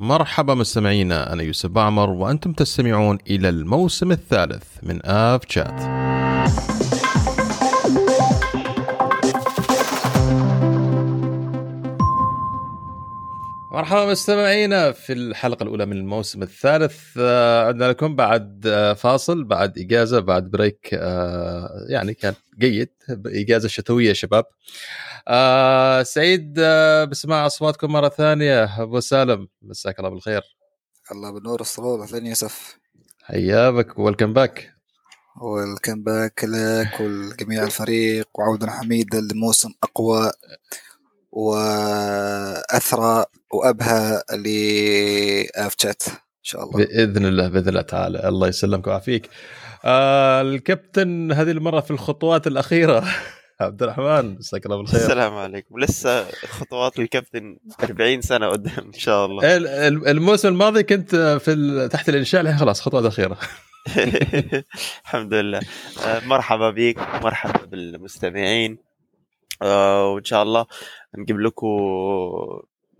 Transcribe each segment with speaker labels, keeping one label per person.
Speaker 1: مرحبا مستمعينا أنا يوسف بعمر وأنتم تستمعون إلى الموسم الثالث من آف شات مرحبا مستمعينا في الحلقة الأولى من الموسم الثالث. آه، عندنا لكم بعد آه، فاصل بعد إجازة بعد بريك آه، يعني كان جيد إجازة شتوية شباب. سعيد بسماع أصواتكم مرة ثانية. أبو سالم مساك الله بالخير.
Speaker 2: الله بالنور الصباح أهلا يوسف.
Speaker 1: حياك welcome back
Speaker 2: welcome back لك ولجميع الفريق وعودا حميدا لموسم أقوى. وأثرى وأبهى ل AvChat إن شاء الله.
Speaker 1: بإذن الله بإذن الله تعالى. الله يسلمك ويعافيك. آه الكابتن هذه المرة في الخطوات الأخيرة. عبد الرحمن مساك الله بالخير.
Speaker 3: السلام عليكم. لسه خطوات الكابتن 40 سنة قدام إن شاء الله.
Speaker 1: الموسم الماضي كنت في تحت الإنشاء الحين خلاص خطوه اخيره
Speaker 3: الحمد لله. آه، مرحبا بك مرحبا بالمستمعين. وإن شاء الله نجيب لكم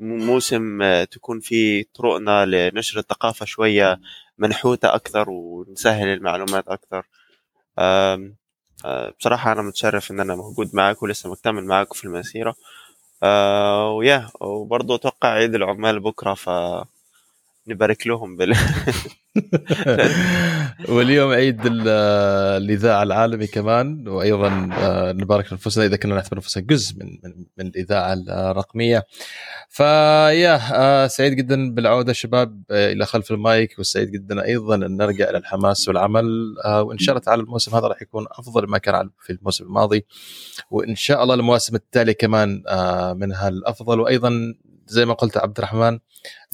Speaker 3: موسم تكون فيه طرقنا لنشر الثقافة شوية منحوتة أكثر ونسهل المعلومات أكثر. آه، بصراحة أنا متشرف إن أنا موجود معاكم ولسه مكتمل معاكم في المسيرة. آه ويا وبرضه أتوقع عيد العمال بكرة ف نبارك لهم بال
Speaker 1: واليوم عيد الاذاعه العالمي كمان وأيضا آه، نبارك لأنفسنا إذا كنا نعتبر أنفسنا جزء من من, الاذاعه الرقمية. فيا آه، سعيد جدا بالعودة شباب آه، إلى خلف المايك وسعيد جدا أيضا أن نرجع إلى الحماس والعمل وإن شاء الله تعالى الموسم هذا راح يكون أفضل ما كان في الموسم الماضي. وإن شاء الله المواسم التالية كمان منها الافضل وأيضا زي ما قلت عبد الرحمن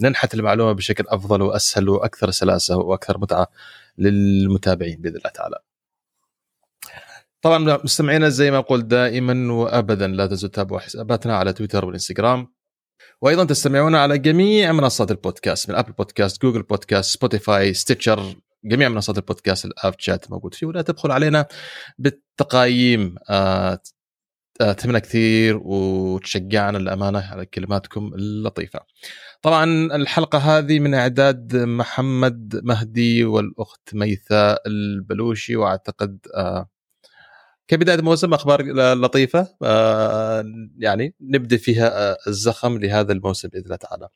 Speaker 1: ننحت المعلومة بشكل أفضل وأسهل وأكثر سلاسة وأكثر متعة للمتابعين بإذن الله تعالى. طبعا مستمعينا زي ما أقول دائما وابدا لا تنسوا تتابعوا حساباتنا على تويتر والإنستغرام وأيضا تستمعون على جميع منصات البودكاست من أبل بودكاست جوجل بودكاست سبوتيفاي ستيتشر جميع منصات البودكاست ال AvChat موجود فيه ولا تدخل علينا بالتقايم آه، تهمنا كثير وتشجعنا للأمانة على كلماتكم اللطيفة. طبعا الحلقة هذه من إعداد محمد مهدي والأخت ميثا البلوشي وأعتقد آه، كبداية موسم أخبار لطيفة آه، يعني نبدأ فيها الزخم لهذا الموسم بإذن الله تعالى.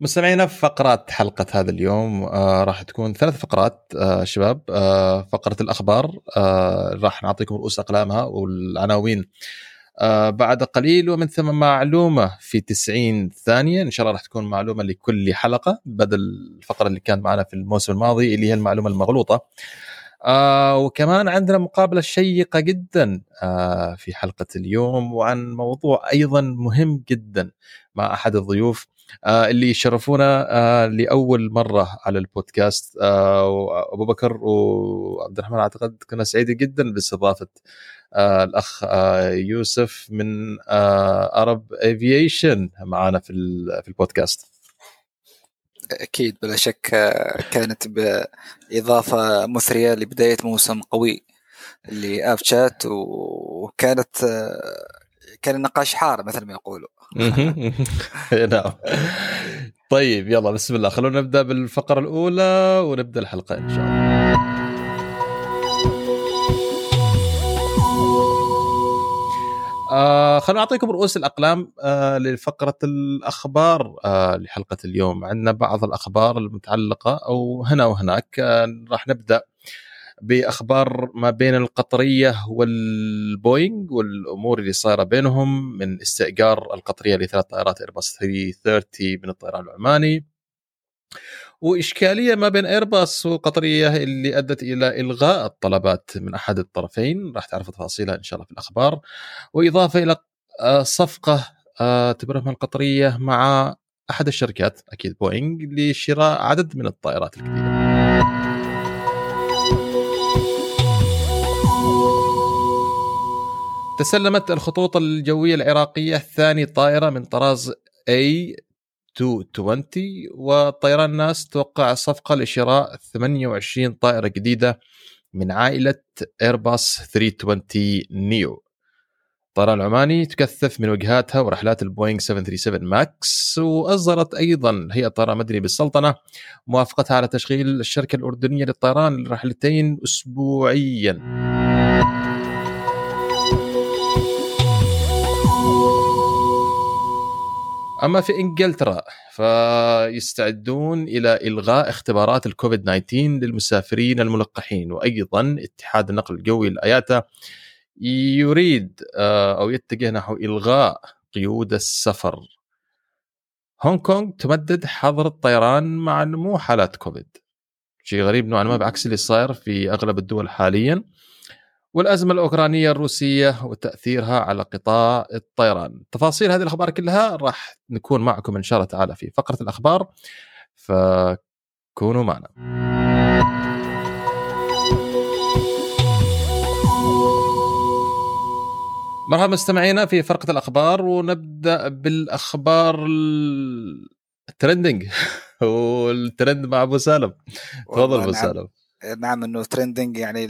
Speaker 1: مستمعينا فقرات حلقة هذا اليوم آه راح تكون ثلاث فقرات آه شباب آه فقرة الأخبار آه راح نعطيكم رؤوس أقلامها والعناوين آه بعد قليل ومن ثم معلومة في 90 ثانية. إن شاء الله راح تكون معلومة لكل حلقة بدل الفقرة اللي كانت معنا في الموسم الماضي اللي هي المعلومة المغلوطة. آه وكمان عندنا مقابلة شيقة جدا آه في حلقة اليوم وعن موضوع أيضا مهم جدا مع أحد الضيوف آه اللي يشرفونا آه لأول مرة على البودكاست. آه ابو بكر وعبد الرحمن أعتقد كنا سعيدين جدا باستضافة آه الأخ آه يوسف من آه أرب افييشن معنا في في البودكاست.
Speaker 2: أكيد بلا شك آه، كانت بإضافة مثرية لبداية موسم قوي لاب شات وكانت آه، كان النقاش حار مثل ما يقولوا.
Speaker 1: نعم. طيب يلا بسم الله. خلونا نبدأ بالفقرة الأولى ونبدأ الحلقة إن شاء الله. آه خلونا نعطيكم رؤوس الأقلام آه لفقرة الأخبار آه لحلقة اليوم. عندنا بعض الأخبار المتعلقة أو هنا وهناك. آه راح نبدأ بأخبار ما بين القطرية والبوينغ والأمور اللي صايرة بينهم من استئجار القطرية لثلاث طائرات ايرباص 330 من الطيران العماني. وإشكالية ما بين ايرباص والقطريه اللي أدت إلى إلغاء الطلبات من أحد الطرفين راح تعرفوا تفاصيلها إن شاء الله في الأخبار وإضافة إلى آه، صفقة آه، تبرمها القطرية مع أحد الشركات أكيد بوينغ لشراء عدد من الطائرات الجديده. تسلمت الخطوط الجوية العراقية ثاني طائرة من طراز اي 220 وطيران ناس توقع صفقة لشراء 28 طائرة جديدة من عائلة ايرباص 320 نيو الطيران العماني تكثف من وجهاتها ورحلات البوينغ 737 ماكس واصدرت أيضا هيئه الطيران المدني بالسلطنة موافقتها على تشغيل الشركة الأردنية للطيران لرحلتين اسبوعيا. أما في إنجلترا فيستعدون إلى إلغاء اختبارات الكوفيد 19 للمسافرين الملقحين وأيضا اتحاد النقل الجوي الاياتا يريد آه، أو يتجه نحو إلغاء قيود السفر. هونغ كونغ تمدد حظر الطيران مع نمو حالات كوفيد. شيء غريب نوعا ما بعكس اللي صاير في أغلب الدول حاليا. والأزمة الأوكرانية الروسية وتأثيرها على قطاع الطيران. تفاصيل هذه الأخبار كلها راح نكون معكم إن شاء الله تعالى في فقرة الأخبار فكونوا معنا. مرحبا مستمعينا في فقرة الأخبار ونبدأ بالأخبار ال trending وال trend مع أبو سالم تفضل أبو
Speaker 2: نعم.
Speaker 1: سالم
Speaker 2: نعم إنه trending يعني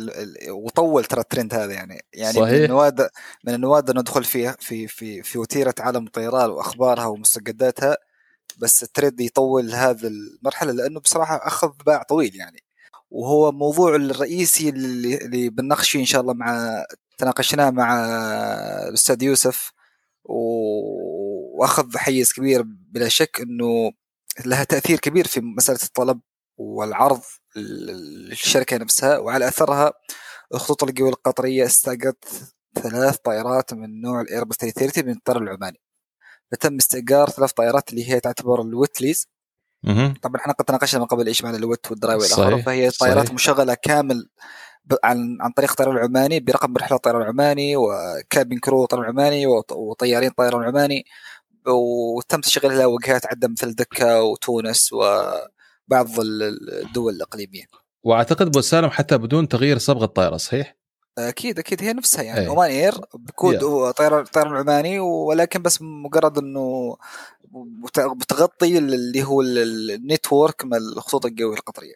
Speaker 2: وطول ترى الترند هذا يعني يعني
Speaker 1: صحيح.
Speaker 2: من النوادر من النوادر ندخل في في في في وتيرة عالم الطيران وأخبارها ومستجداتها بس الترند يطول هذا المرحلة لأنه بصراحة أخذ باع طويل يعني وهو الموضوع الرئيسي اللي, اللي بنناقش فيه إن شاء الله مع تناقشناه مع الأستاذ يوسف وأخذ حيز كبير بلا شك إنه لها تأثير كبير في مسألة الطلب والعرض للشركه نفسها وعلى أثرها الخطوط الجويه القطرية استاجرت ثلاث طائرات من نوع الايرباص 330 من الطيران العماني فتم استئجار ثلاث طائرات اللي هي تعتبر ال wet lease
Speaker 1: مهم.
Speaker 2: طبعا إحنا قد تناقشنا من قبل إيش معنى ال wet
Speaker 1: وال dry
Speaker 2: والاخر فهي طائرات. مشغلة كامل عن عن طريق الطيران العماني برقم رحلات الطيران العماني و cabin crew طيران عماني وط- وطيارين طيران عماني وتم تشغيل لها وجهات عدة مثل دكا وتونس وبعض ال- الدول الإقليمية
Speaker 1: وأعتقد أبو سالم حتى بدون تغيير صبغه الطائرة صحيح؟
Speaker 2: أكيد أكيد هي نفسها يعني
Speaker 1: أي.
Speaker 2: Oman Air ب code طيران طيران عماني ولكن بس مجرد إنه بت- بتغطي اللي هو ال- ال network من الخطوط
Speaker 1: الجوية
Speaker 2: القطرية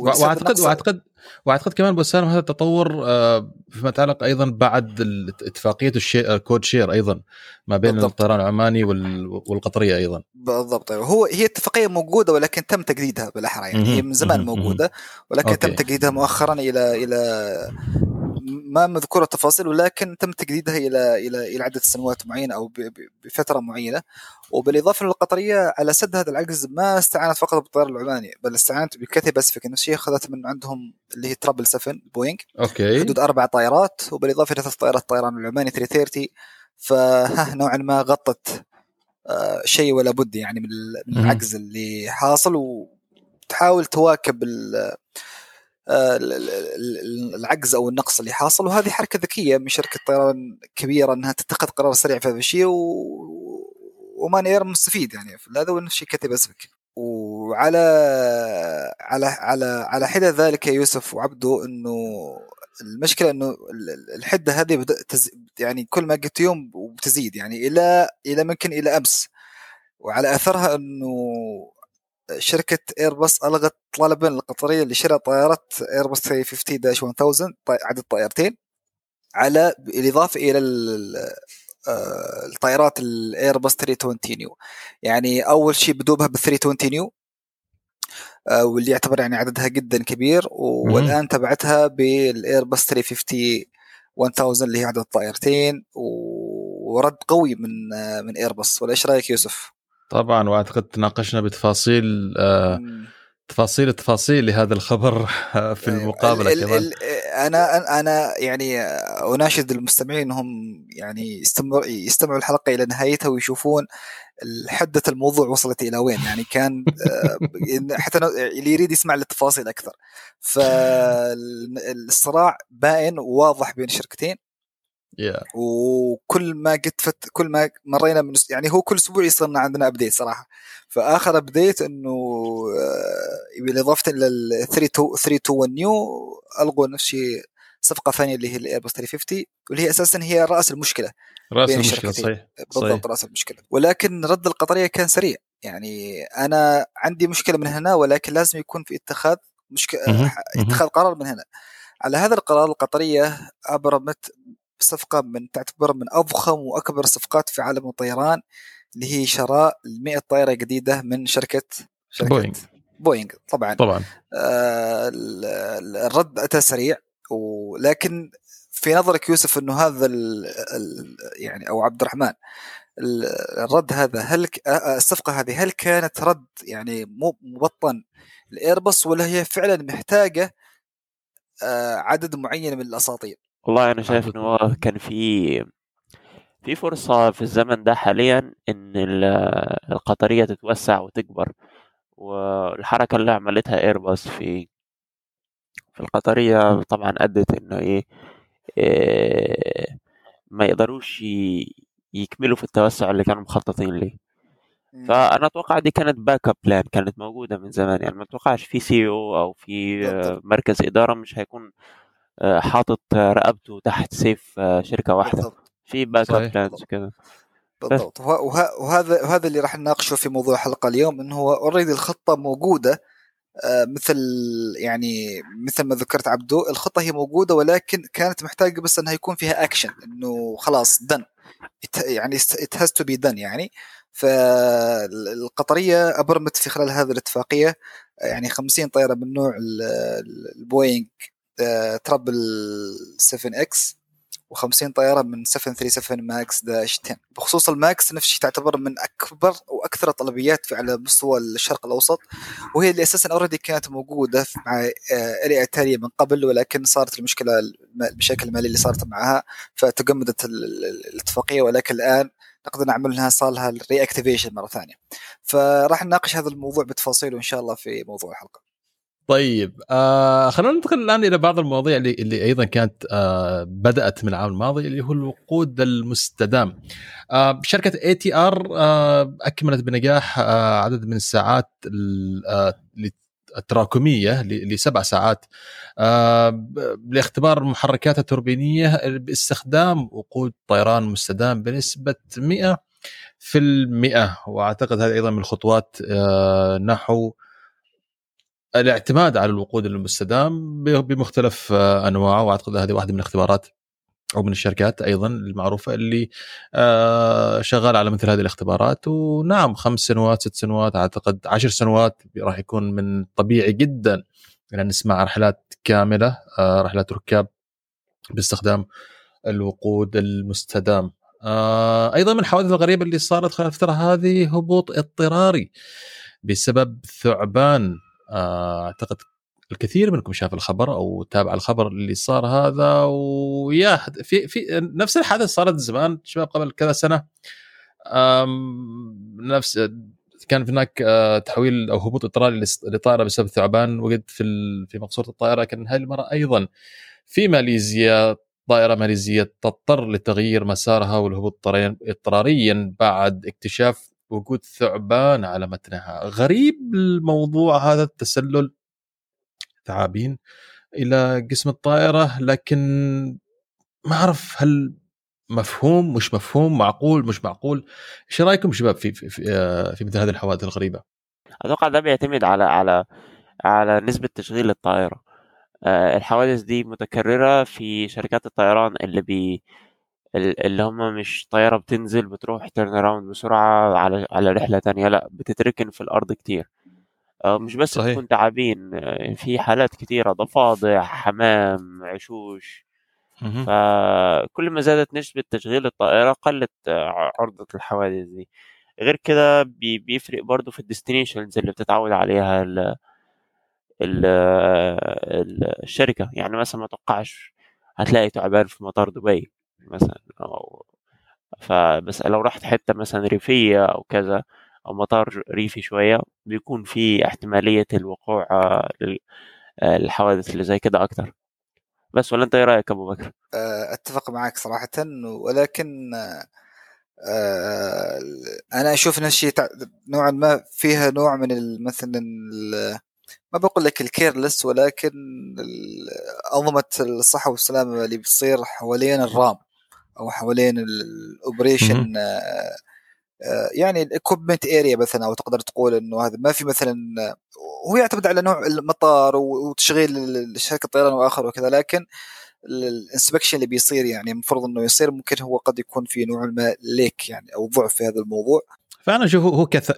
Speaker 1: واعتقد
Speaker 2: نقص-
Speaker 1: واعتقد وأعتقد كمان ابو سالم هذا التطور آه، فيما يتعلق أيضا بعد اتفاقية الشي... ال code share أيضا ما بين
Speaker 2: بالضبط.
Speaker 1: الطيران العماني وال... والقطرية أيضا
Speaker 2: بالضبط هو هي اتفاقية موجودة ولكن تم تجديدها بالأحرى يعني هي. من زمان. موجودة ولكن
Speaker 1: أوكي.
Speaker 2: تم تجديدها مؤخرا إلى إلى ما مذكورة التفاصيل ولكن تم تجديدها إلى إلى إلى عدة سنوات معينة أو بفترة معينة. وبالإضافة للقطرية على سد هذا العجز ما استعانت فقط بالطيران العماني بل استعانت بكاثي باسفيك الشيء اخذت من عندهم اللي هي triple 7 بوينغ.
Speaker 1: أوكي.
Speaker 2: حدود أربع طائرات وبالإضافة إلى ثلاث طائرات الطيران العماني 330 فها نوعا ما غطت آه، شيء ولا بد يعني من. العجز اللي حاصل وتحاول تواكب العجز أو النقص اللي حاصل. وهذه حركة ذكية من شركة طيران كبيرة إنها تتخذ قرار سريع في هذا الشيء و... ومان اير مستفيد يعني. هذا ونفس الشيء كتب اسمك وعلى على على على حدة ذلك يوسف وعبده إنه المشكلة إنه ال- ال- الحدة هذه تز... يعني كل ما قلت يوم وبتزيد يعني إلى إلى ممكن إلى أمس. وعلى أثرها إنه شركة ايرباص ألغت طلبا القطرية لشراء طائرات ايرباص 350 داش 1000 طي- عدد طائرتين على بالإضافة إلى ال- آه، الطائرات الايرباص 320 نيو يعني أول شيء بدوبها بال 320 نيو آه، واللي يعتبر يعني عددها جدا كبير والآن تبعتها بالايرباص 350 1000 اللي هي عدد طائرتين ورد قوي من آه، من ايرباص ولا إيش رأيك يوسف؟
Speaker 1: طبعا وأعتقد تناقشنا بتفاصيل آه. تفاصيل التفاصيل لهذا الخبر في المقابلة
Speaker 2: ال- ال-
Speaker 1: كمان.
Speaker 2: ال- أنا أنا يعني أناشد المستمعين إنهم يعني يستمر يستمعوا الحلقة إلى نهايتها ويشوفون حدة الموضوع وصلت إلى وين. يعني كان آه، حتى اللي يريد يسمع للتفاصيل أكثر. فالصراع باين وواضح بين الشركتين
Speaker 1: يا
Speaker 2: وكل ما قد فت كل ما مرينا من يعني هو كل أسبوع يصير لنا عندنا update صراحة. فآخر update إنه آه، بالاضافه إلى ال 321 neo ألغوا نفس الشيء صفقة ثانية اللي هي الايرباص 350 واللي هي أساسا هي
Speaker 1: رأس
Speaker 2: المشكلة
Speaker 1: رأس
Speaker 2: المشكلة.
Speaker 1: صحيح
Speaker 2: بالضبط
Speaker 1: صحيح.
Speaker 2: رأس المشكلة. ولكن رد القطرية كان سريع. يعني أنا عندي مشكلة من هنا ولكن لازم يكون في اتخاذ مشكله. اتخاذ قرار من هنا. على هذا القرار القطرية أبرمت صفقة من تعتبر من أضخم وأكبر الصفقات في عالم الطيران اللي هي شراء 100 طائرة جديدة من شركه شركة
Speaker 1: بوينغ.
Speaker 2: بوينغ طبعا.
Speaker 1: طبعا.
Speaker 2: آه الرد أتى سريع ولكن في نظرك يوسف إنه هذا ال ال يعني أو عبد الرحمن الرد هذا هل الصفقة هذه هل كانت رد يعني مو مبطن الايرباص ولا هي فعلا محتاجة عدد معين من الأساطير؟
Speaker 4: والله أنا شايف انه كان في في فرصة في الزمن ده حاليا إن القطرية تتوسع وتكبر والحركة اللي عملتها ايرباص في في القطرية طبعا أدت إنه إيه, إيه ما يقدروش يكملوا في التوسع اللي كانوا مخططين ليه. فأنا أتوقع دي كانت backup plan كانت موجودة من زمان يعني ما أتوقعش في COO في مركز إدارة مش هيكون حاطط رقبته تحت سيف شركة واحدة. في backup plans كده.
Speaker 2: بالضبط. وهذا وهذا اللي راح نناقشه في موضوع الحلقة اليوم إنه هو already الخطة موجودة مثل يعني مثل ما ذكرت عبدو الخطة هي موجودة ولكن كانت محتاجة بس إنها يكون فيها اكشن إنه خلاص done يعني it has to be done يعني. فالقطرية أبرمت في خلال هذه الاتفاقية يعني 50 طيارة من نوع البوينغ triple 7 X و50 طيارة من 737 ماكس dash 10 بخصوص الماكس نفس الشيء تعتبر من أكبر وأكثر الطلبيات على مستوى الشرق الأوسط وهي اللي أساسا already كانت موجودة مع الايتاليا من قبل ولكن صارت المشكلة المشاكل المالية اللي صارت معها فتجمدت الاتفاقية ولكن الآن نقدر نعمل لها صار لها reactivation مرة ثانية. فراح نناقش هذا الموضوع بتفاصيله ان شاء الله في موضوع الحلقة.
Speaker 1: طيب آه خلينا ننتقل الآن إلى بعض المواضيع اللي اللي أيضا كانت آه بدأت من العام الماضي اللي هو الوقود المستدام. آه شركة ATR أكملت بنجاح آه عدد من الساعات آه التراكمية لسبع ساعات آه لاختبار المحركات التوربينية باستخدام وقود طيران مستدام بنسبة 100 في المئة وأعتقد هذه أيضا من الخطوات آه نحو الاعتماد على الوقود المستدام بمختلف انواعه واعتقد هذه واحدة من الاختبارات أو من الشركات أيضا المعروفة اللي شغالة على مثل هذه الاختبارات. ونعم خمس سنوات ست سنوات أعتقد عشر سنوات راح يكون من طبيعي جدا أن نسمع رحلات كاملة رحلات ركاب باستخدام الوقود المستدام. أيضا من الحوادث الغريبة اللي صارت خلال الفترة هذه هبوط اضطراري بسبب ثعبان أعتقد الكثير منكم شاف الخبر أو تابع الخبر اللي صار هذا ويا في في نفس الحادث صارت زمان شباب قبل كذا سنة. نفس كان هناك تحويل أو هبوط اضطراري لطائرة بسبب ثعبان وقد في في مقصورة الطائرة لكن هذه المرة أيضا في ماليزيا طائرة ماليزية تضطر لتغيير مسارها والهبوط اضطراريا بعد اكتشاف وجود ثعبان على متنها. غريب الموضوع هذا التسلل ثعابين إلى قسم الطائرة لكن ما أعرف هل مفهوم مش مفهوم معقول مش معقول. إيش رأيكم شباب في في, في, في مثل هذه الحوادث الغريبة؟
Speaker 4: أتوقع ده بيعتمد على على على نسبة تشغيل الطائرة. الحوادث دي متكررة في شركات الطيران اللي بي اللي هم مش طيارة بتنزل بتروح turnaround بسرعة على على رحلة تانية لأ بتتركن في الأرض كتير. مش بس صحيح. تكون تعابين في حالات كتيرة ضفادع حمام عشوش. فكل ما زادت نسبة تشغيل الطائرة قلت عرضة الحوادث دي. غير كده بيفرق برضو في الديستنيشنز اللي بتتعود عليها ال ال الشركة. يعني مثلا ما توقعش هتلاقي تعبان في مطار دبي. مثلا أو فبس لو رحت حتة مثلا ريفية أو كذا أو مطار ريفي شوية بيكون في احتمالية الوقوع الحوادث اللي زي كده أكتر بس ولا أنت إيه رأيك أبو بكر؟
Speaker 2: أتفق معك صراحة ولكن أنا أشوف أن الشيء نوعا ما فيها نوع من مثلا ما بقول لك الكيرلس ولكن أنظمة الصحة والسلامة اللي بتصير حوالين الرام أو حوالين ال operation يعني ال equipment area مثلا أو تقدر تقول إنه هذا ما في مثلا هو يعتمد على نوع المطار وتشغيل شركه الطيران وآخر وكذا لكن ال inspection اللي بيصير يعني المفروض إنه يصير ممكن هو قد يكون في نوع ما leak يعني أو ضعف في هذا الموضوع.
Speaker 1: فأنا أشوف هو كث...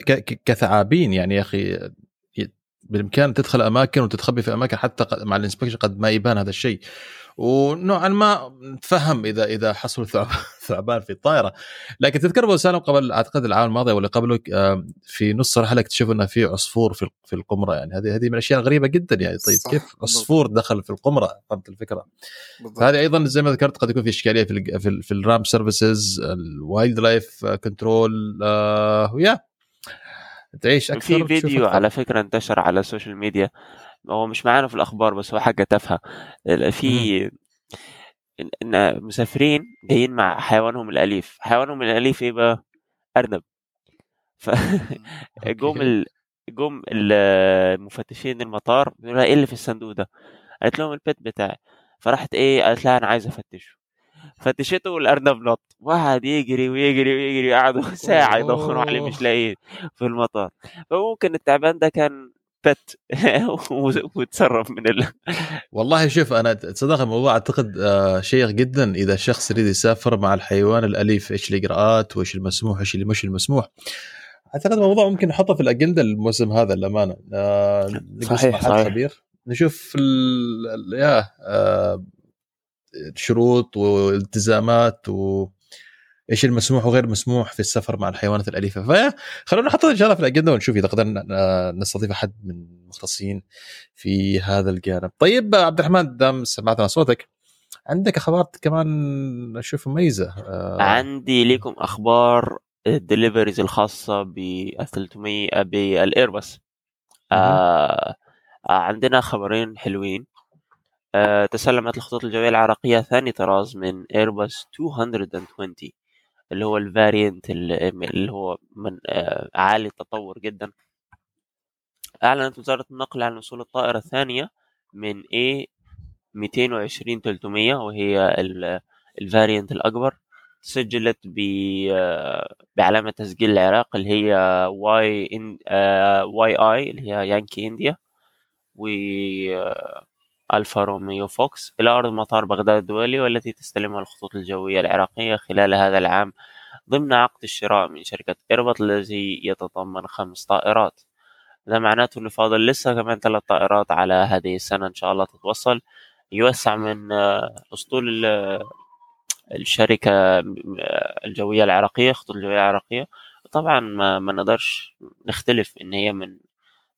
Speaker 1: كثعابين يعني يا أخي بالإمكان تدخل أماكن وتتخبي في أماكن حتى مع ال inspection قد ما يبان هذا الشيء. ونوعا ما نتفهم إذا إذا حصل ثعبان في الطائرة. لكن تذكر أبو سالم قبل أعتقد العام الماضي ولا قبله في نص رحله اكتشفوا إنه في عصفور في في القمرة؟ يعني هذه هذه من الاشياء الغريبه جدا يعني. طيب كيف عصفور دخل في القمرة؟ فهمت الفكرة. فهذه أيضا زي ما ذكرت قد يكون في إشكالية في في, في ال ramp services ال wildlife control ويا تعيش
Speaker 4: أكثر في فيديو على فكرة انتشر على ال social media هو مش معانا في الأخبار بس هو حاجة تافهة. في إن مسافرين جايين مع حيوانهم الأليف. حيوانهم الأليف إيه بقى؟ أرنب. ف جم ال... جم المفتشين المطار بيقولوا إيه اللي في الصندوق ده؟ قالت لهم البيت بتاعي. فراحت إيه؟ قالت لها أنا عايزه أفتشه. فتشته والأرنب نط. وقعد يجري ويجري ويجري قعدوا ساعة يدوروا عليه مش لاقيه في المطار. فممكن التعبان ده كان بت وتصرف من ال...
Speaker 1: والله شوف أنا تصدق الموضوع أعتقد آه، شيق جدا إذا شخص يريد يسافر مع الحيوان الأليف إيش الاجراءات وإيش المسموح وايش اللي مش المسموح. أعتقد الموضوع ممكن نحطه في الأجندة الموسم هذا للأمانة.
Speaker 4: آه صحيح صحيح.
Speaker 1: خبير. نشوف ال... يا آه الشروط والالتزامات و إيش المسموح وغير مسموح في السفر مع الحيوانات الأليفة. فخلونا نحط إن شاء الله في الأجندة ونشوف إذا قدرنا نستضيف أحد من المختصين في هذا الجانب. طيب عبد الرحمن دام سمعنا صوتك عندك أخبار كمان أشوف مميزة؟
Speaker 4: آه. عندي لكم أخبار ال deliveries الخاصة ب 300 بالايرباس آه عندنا خبرين حلوين. آه تسلمت الخطوط الجوية العراقية ثاني طراز من إيرباص 220 اللي هو ال variant اللي هو من آه، عالي التطور جدا. أعلنت وزارة النقل عن وصول الطائرة الثانية من A 220 300 وهي ال variant الأكبر سجلت آه، بعلامة تسجيل العراق اللي هي YI اللي هي Yankee India و آه، Alpha Romeo Fox إلى أرض مطار بغداد الدولي والتي تستلمها الخطوط الجوية العراقية خلال هذا العام ضمن عقد الشراء من شركة إيربط الذي يتضمن خمس طائرات. ده معناته إنه فاضل لسه كمان ثلاث طائرات على هذه السنة إن شاء الله تتوصل. يوسع من أسطول الشركة الجوية العراقية خطوط الجوية العراقية. طبعا ما, ما نقدرش نختلف إن هي من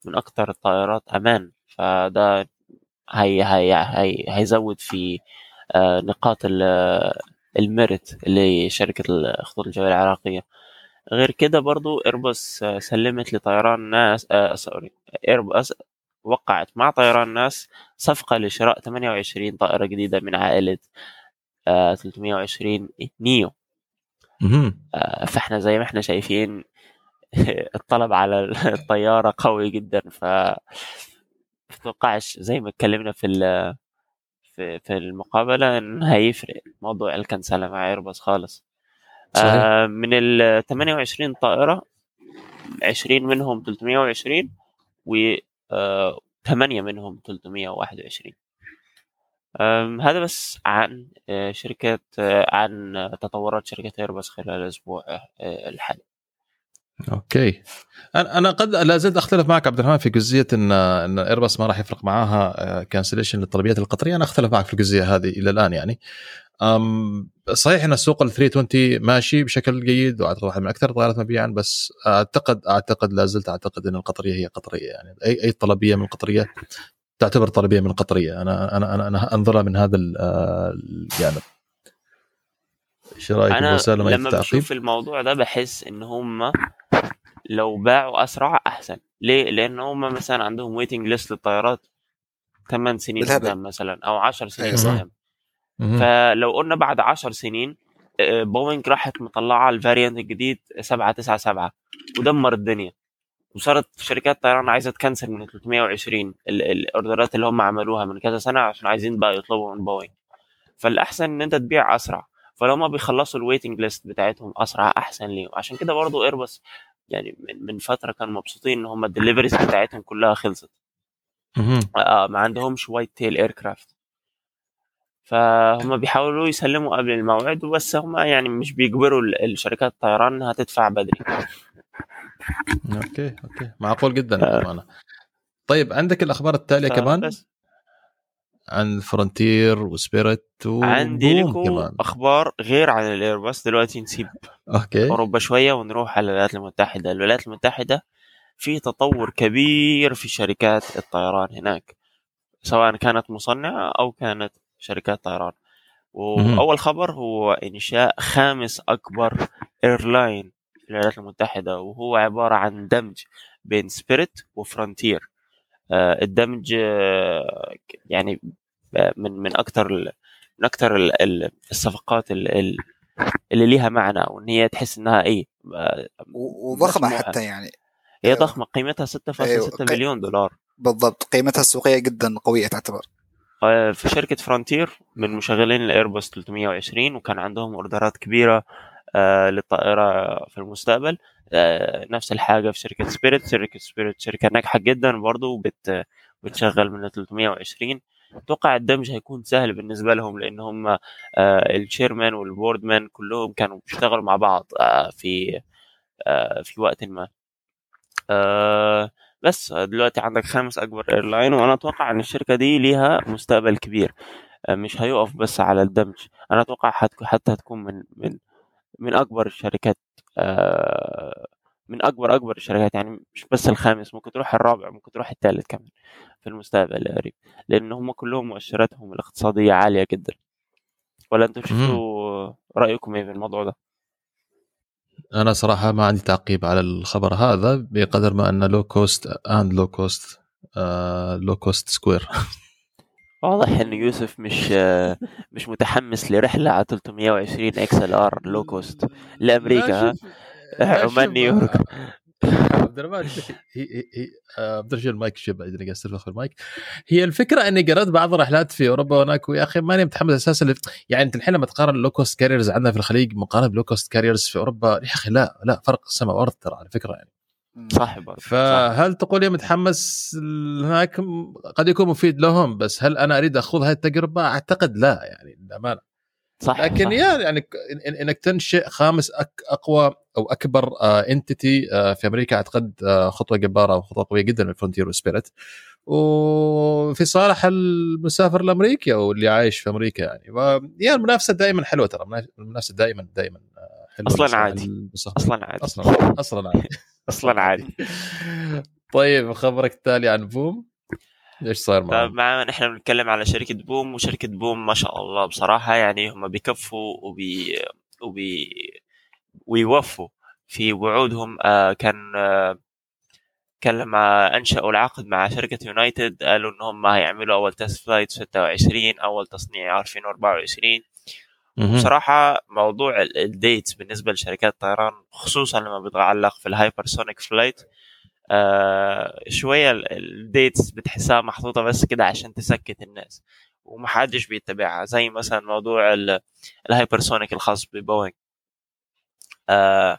Speaker 4: من أكثر الطائرات أمان. فده هي هي هي هيزود في آه، نقاط الميرت لشركة الخطوط الجوية العراقية. غير كده برضو ايرباص سلمت لطيران ناس آه سوري ايرباص وقعت مع طيران ناس صفقة لشراء 28 طائرة جديدة من عائلة آه 320 neo. آه فاحنا زي ما إحنا شايفين الطلب على الطيارة قوي جدا ف متوقعش زي ما اتكلمنا في في في المقابلة انه هيفرق. موضوع الكنسله مع ايرباص خالص. صحيح. آه من ال 28 طائرة 20 منهم 320 و آه 8 منهم 321 هذا بس عن آه، شركة آه، عن تطورات شركة ايرباص خلال الأسبوع آه، الحالي.
Speaker 1: okay. أنا قد لا زلت أختلف معك عبد الرحمن في جزئية ان إن ايرباص ما راح يفرق معاها cancellation للطلبيات القطرية. أنا أختلف معك في الجزئية هذه إلى الآن يعني. أم صحيح إن السوق ال 320 ماشي بشكل جيد واعتقد واحد من أكثر الطائرات مبيعا بس اعتقد أعتقد لا زلت أعتقد إن القطرية هي قطرية يعني. اي أي طلبية من القطرية تعتبر طلبية من القطرية. أنا أنا أنا, أنا أنظرها من هذا الجانب.
Speaker 4: إيش رأيك أنا لما بشوف الموضوع ده بحس إن هم لو باعوا أسرع أحسن. ليه؟ لأن هم مثلا عندهم waiting list للطيارات 8 سنين قدام مثلا أو 10 سنين أيوة، قدام. فلو قلنا بعد 10 سنين بوينج راحت مطلعة ال variant الجديد 797 ودمر الدنيا. وصارت شركات طيران عايزة ت cancel من 320 ال order ات اللي هم عملوها من كذا سنة عشان عايزين بقى يطلبوا من بوينج فالأحسن إن أنت تبيع أسرع. فلو ما بيخلصوا ال waiting list بتاعتهم أسرع أحسن ليهم. عشان كده برضو ايرباص يعني من, فترة كانوا مبسوطين إن هم ال deliveries بتاعتهم كلها خلصت. آه ما عندهمش white tail aircraft فهم بيحاولوا يسلموا قبل الموعد بس هم يعني مش بيجبروا ال- الشركات الطيران إنها تدفع بدري.
Speaker 1: okay okay. معقول جدا
Speaker 4: آه.
Speaker 1: طيب عندك الأخبار التالية كمان؟
Speaker 4: فبس
Speaker 1: عن فرونتير وسبيريت
Speaker 4: عندي
Speaker 1: وبوم
Speaker 4: لكم أخبار غير عن الإيرباص دلوقتي نسيب.
Speaker 1: okay.
Speaker 4: أوروبا شوية ونروح على الولايات المتحدة. الولايات المتحدة في تطور كبير في شركات الطيران هناك سواء كانت مصنعة أو كانت شركات طيران. وأول خبر هو إنشاء خامس أكبر airline في الولايات المتحدة وهو عبارة عن دمج بين سبيريت وفرونتير. الدمج آه، يعني آه، من من أكثر من أكثر ال- ال- الصفقات ال- ال- اللي ليها معنى وإن هي تحس إنها إيه آه، وضخمة.
Speaker 2: حتى يعني
Speaker 4: هي. ضخمة قيمتها 6.6
Speaker 2: أيوة.
Speaker 4: مليون دولار
Speaker 2: بالضبط قيمتها السوقية جدا قوية تعتبر
Speaker 4: آه، في شركة فرونتير من مشغلين الايرباص 320 وكان عندهم order ات كبيرة آه، للطائرة في المستقبل. آه، نفس الحاجة في شركة سبيريت شركة سبيريت شركة ناجحة جدا برضو بت بتشغل من 320 أتوقع الدمج هيكون سهل بالنسبة لهم لأن هم آه، ال chairman وال board man كلهم كانوا بيشتغلوا مع بعض في في وقت ما. بس دلوقتي عندك خامس أكبر airline وأنا أتوقع إن الشركة دي ليها مستقبل كبير. مش هيقف بس على الدمج. أنا أتوقع حت- حتى هتكون من من من أكبر الشركات آه، من أكبر أكبر الشركات يعني مش بس الخامس ممكن تروح الرابع ممكن تروح الثالث كمان في المستقبل القريب لأن هم كلهم مؤشراتهم الاقتصادية عالية جدا. ولا أنتم شفتوا رأيكم إيه في الموضوع ده؟
Speaker 1: أنا صراحة ما عندي تعقيب على الخبر هذا بقدر ما انه low cost and low cost low cost square
Speaker 4: واضح إن يوسف مش آه، مش متحمس لرحلة على 320 XLR low cost لأمريكا ها عمان نيويورك
Speaker 1: عبد الرحمن هي هي آه، عبد الرحمن المايك شوف بعدين قاعد استلفخ في المايك هي الفكرة إني قرأت بعض الرحلات في أوروبا هناك ويا أخي ماني متحمس أساسا. يعني أنت الحين لما تقارن ال low cost carriers عندنا في الخليج مقارنة ب low cost carriers في أوروبا يا أخي لا لا فرق السماء والارض ترى على فكرة يعني
Speaker 4: صح برضه صح.
Speaker 1: فهل تقول لي متحمس هناك قد يكون مفيد لهم؟ بس هل أنا أريد أخوض هذه التجربة؟ أعتقد لا يعني للأمانة.
Speaker 4: صح
Speaker 1: لكن
Speaker 4: صح.
Speaker 1: يا يعني ك- إن- إن- إنك تنشئ خامس أك أقوى أو أكبر entity في أمريكا أعتقد آه، خطوة جبارة وخطوه قوية جدا من فرونتير وسبيريت وفي صالح المسافر الامريكي أو اللي عايش في أمريكا يعني. يا المنافسة دائما حلوة ترى المنافسة دائما دائما يعني
Speaker 4: أصلا عادي. أصلا عادي.
Speaker 1: أصلا أصلا عادي.
Speaker 4: أصلا عادي.
Speaker 1: طيب خبرك التالي عن بوم. إيش صار
Speaker 4: معنا؟
Speaker 1: طيب،
Speaker 4: معنا نحن بنتكلم على شركة بوم وشركة بوم ما شاء الله بصراحة يعني هم بيكفوا وبي وبي ويوفوا في وعودهم. آه كان آه كان لما أنشأوا العقد مع شركة يونايتد قالوا انهم هيعملوا أول test flight 26 أول تصنيع عارفين
Speaker 1: 24
Speaker 4: بصراحة موضوع ال dates بالنسبة لشركات الطيران خصوصا لما بيتعلق في ال hypersonic flight آه شوية ال dates بتحسها محطوطة بس كده عشان تسكت الناس ومحدش بيتبعها. زي مثلا موضوع ال hypersonic الخاص ببوينج آه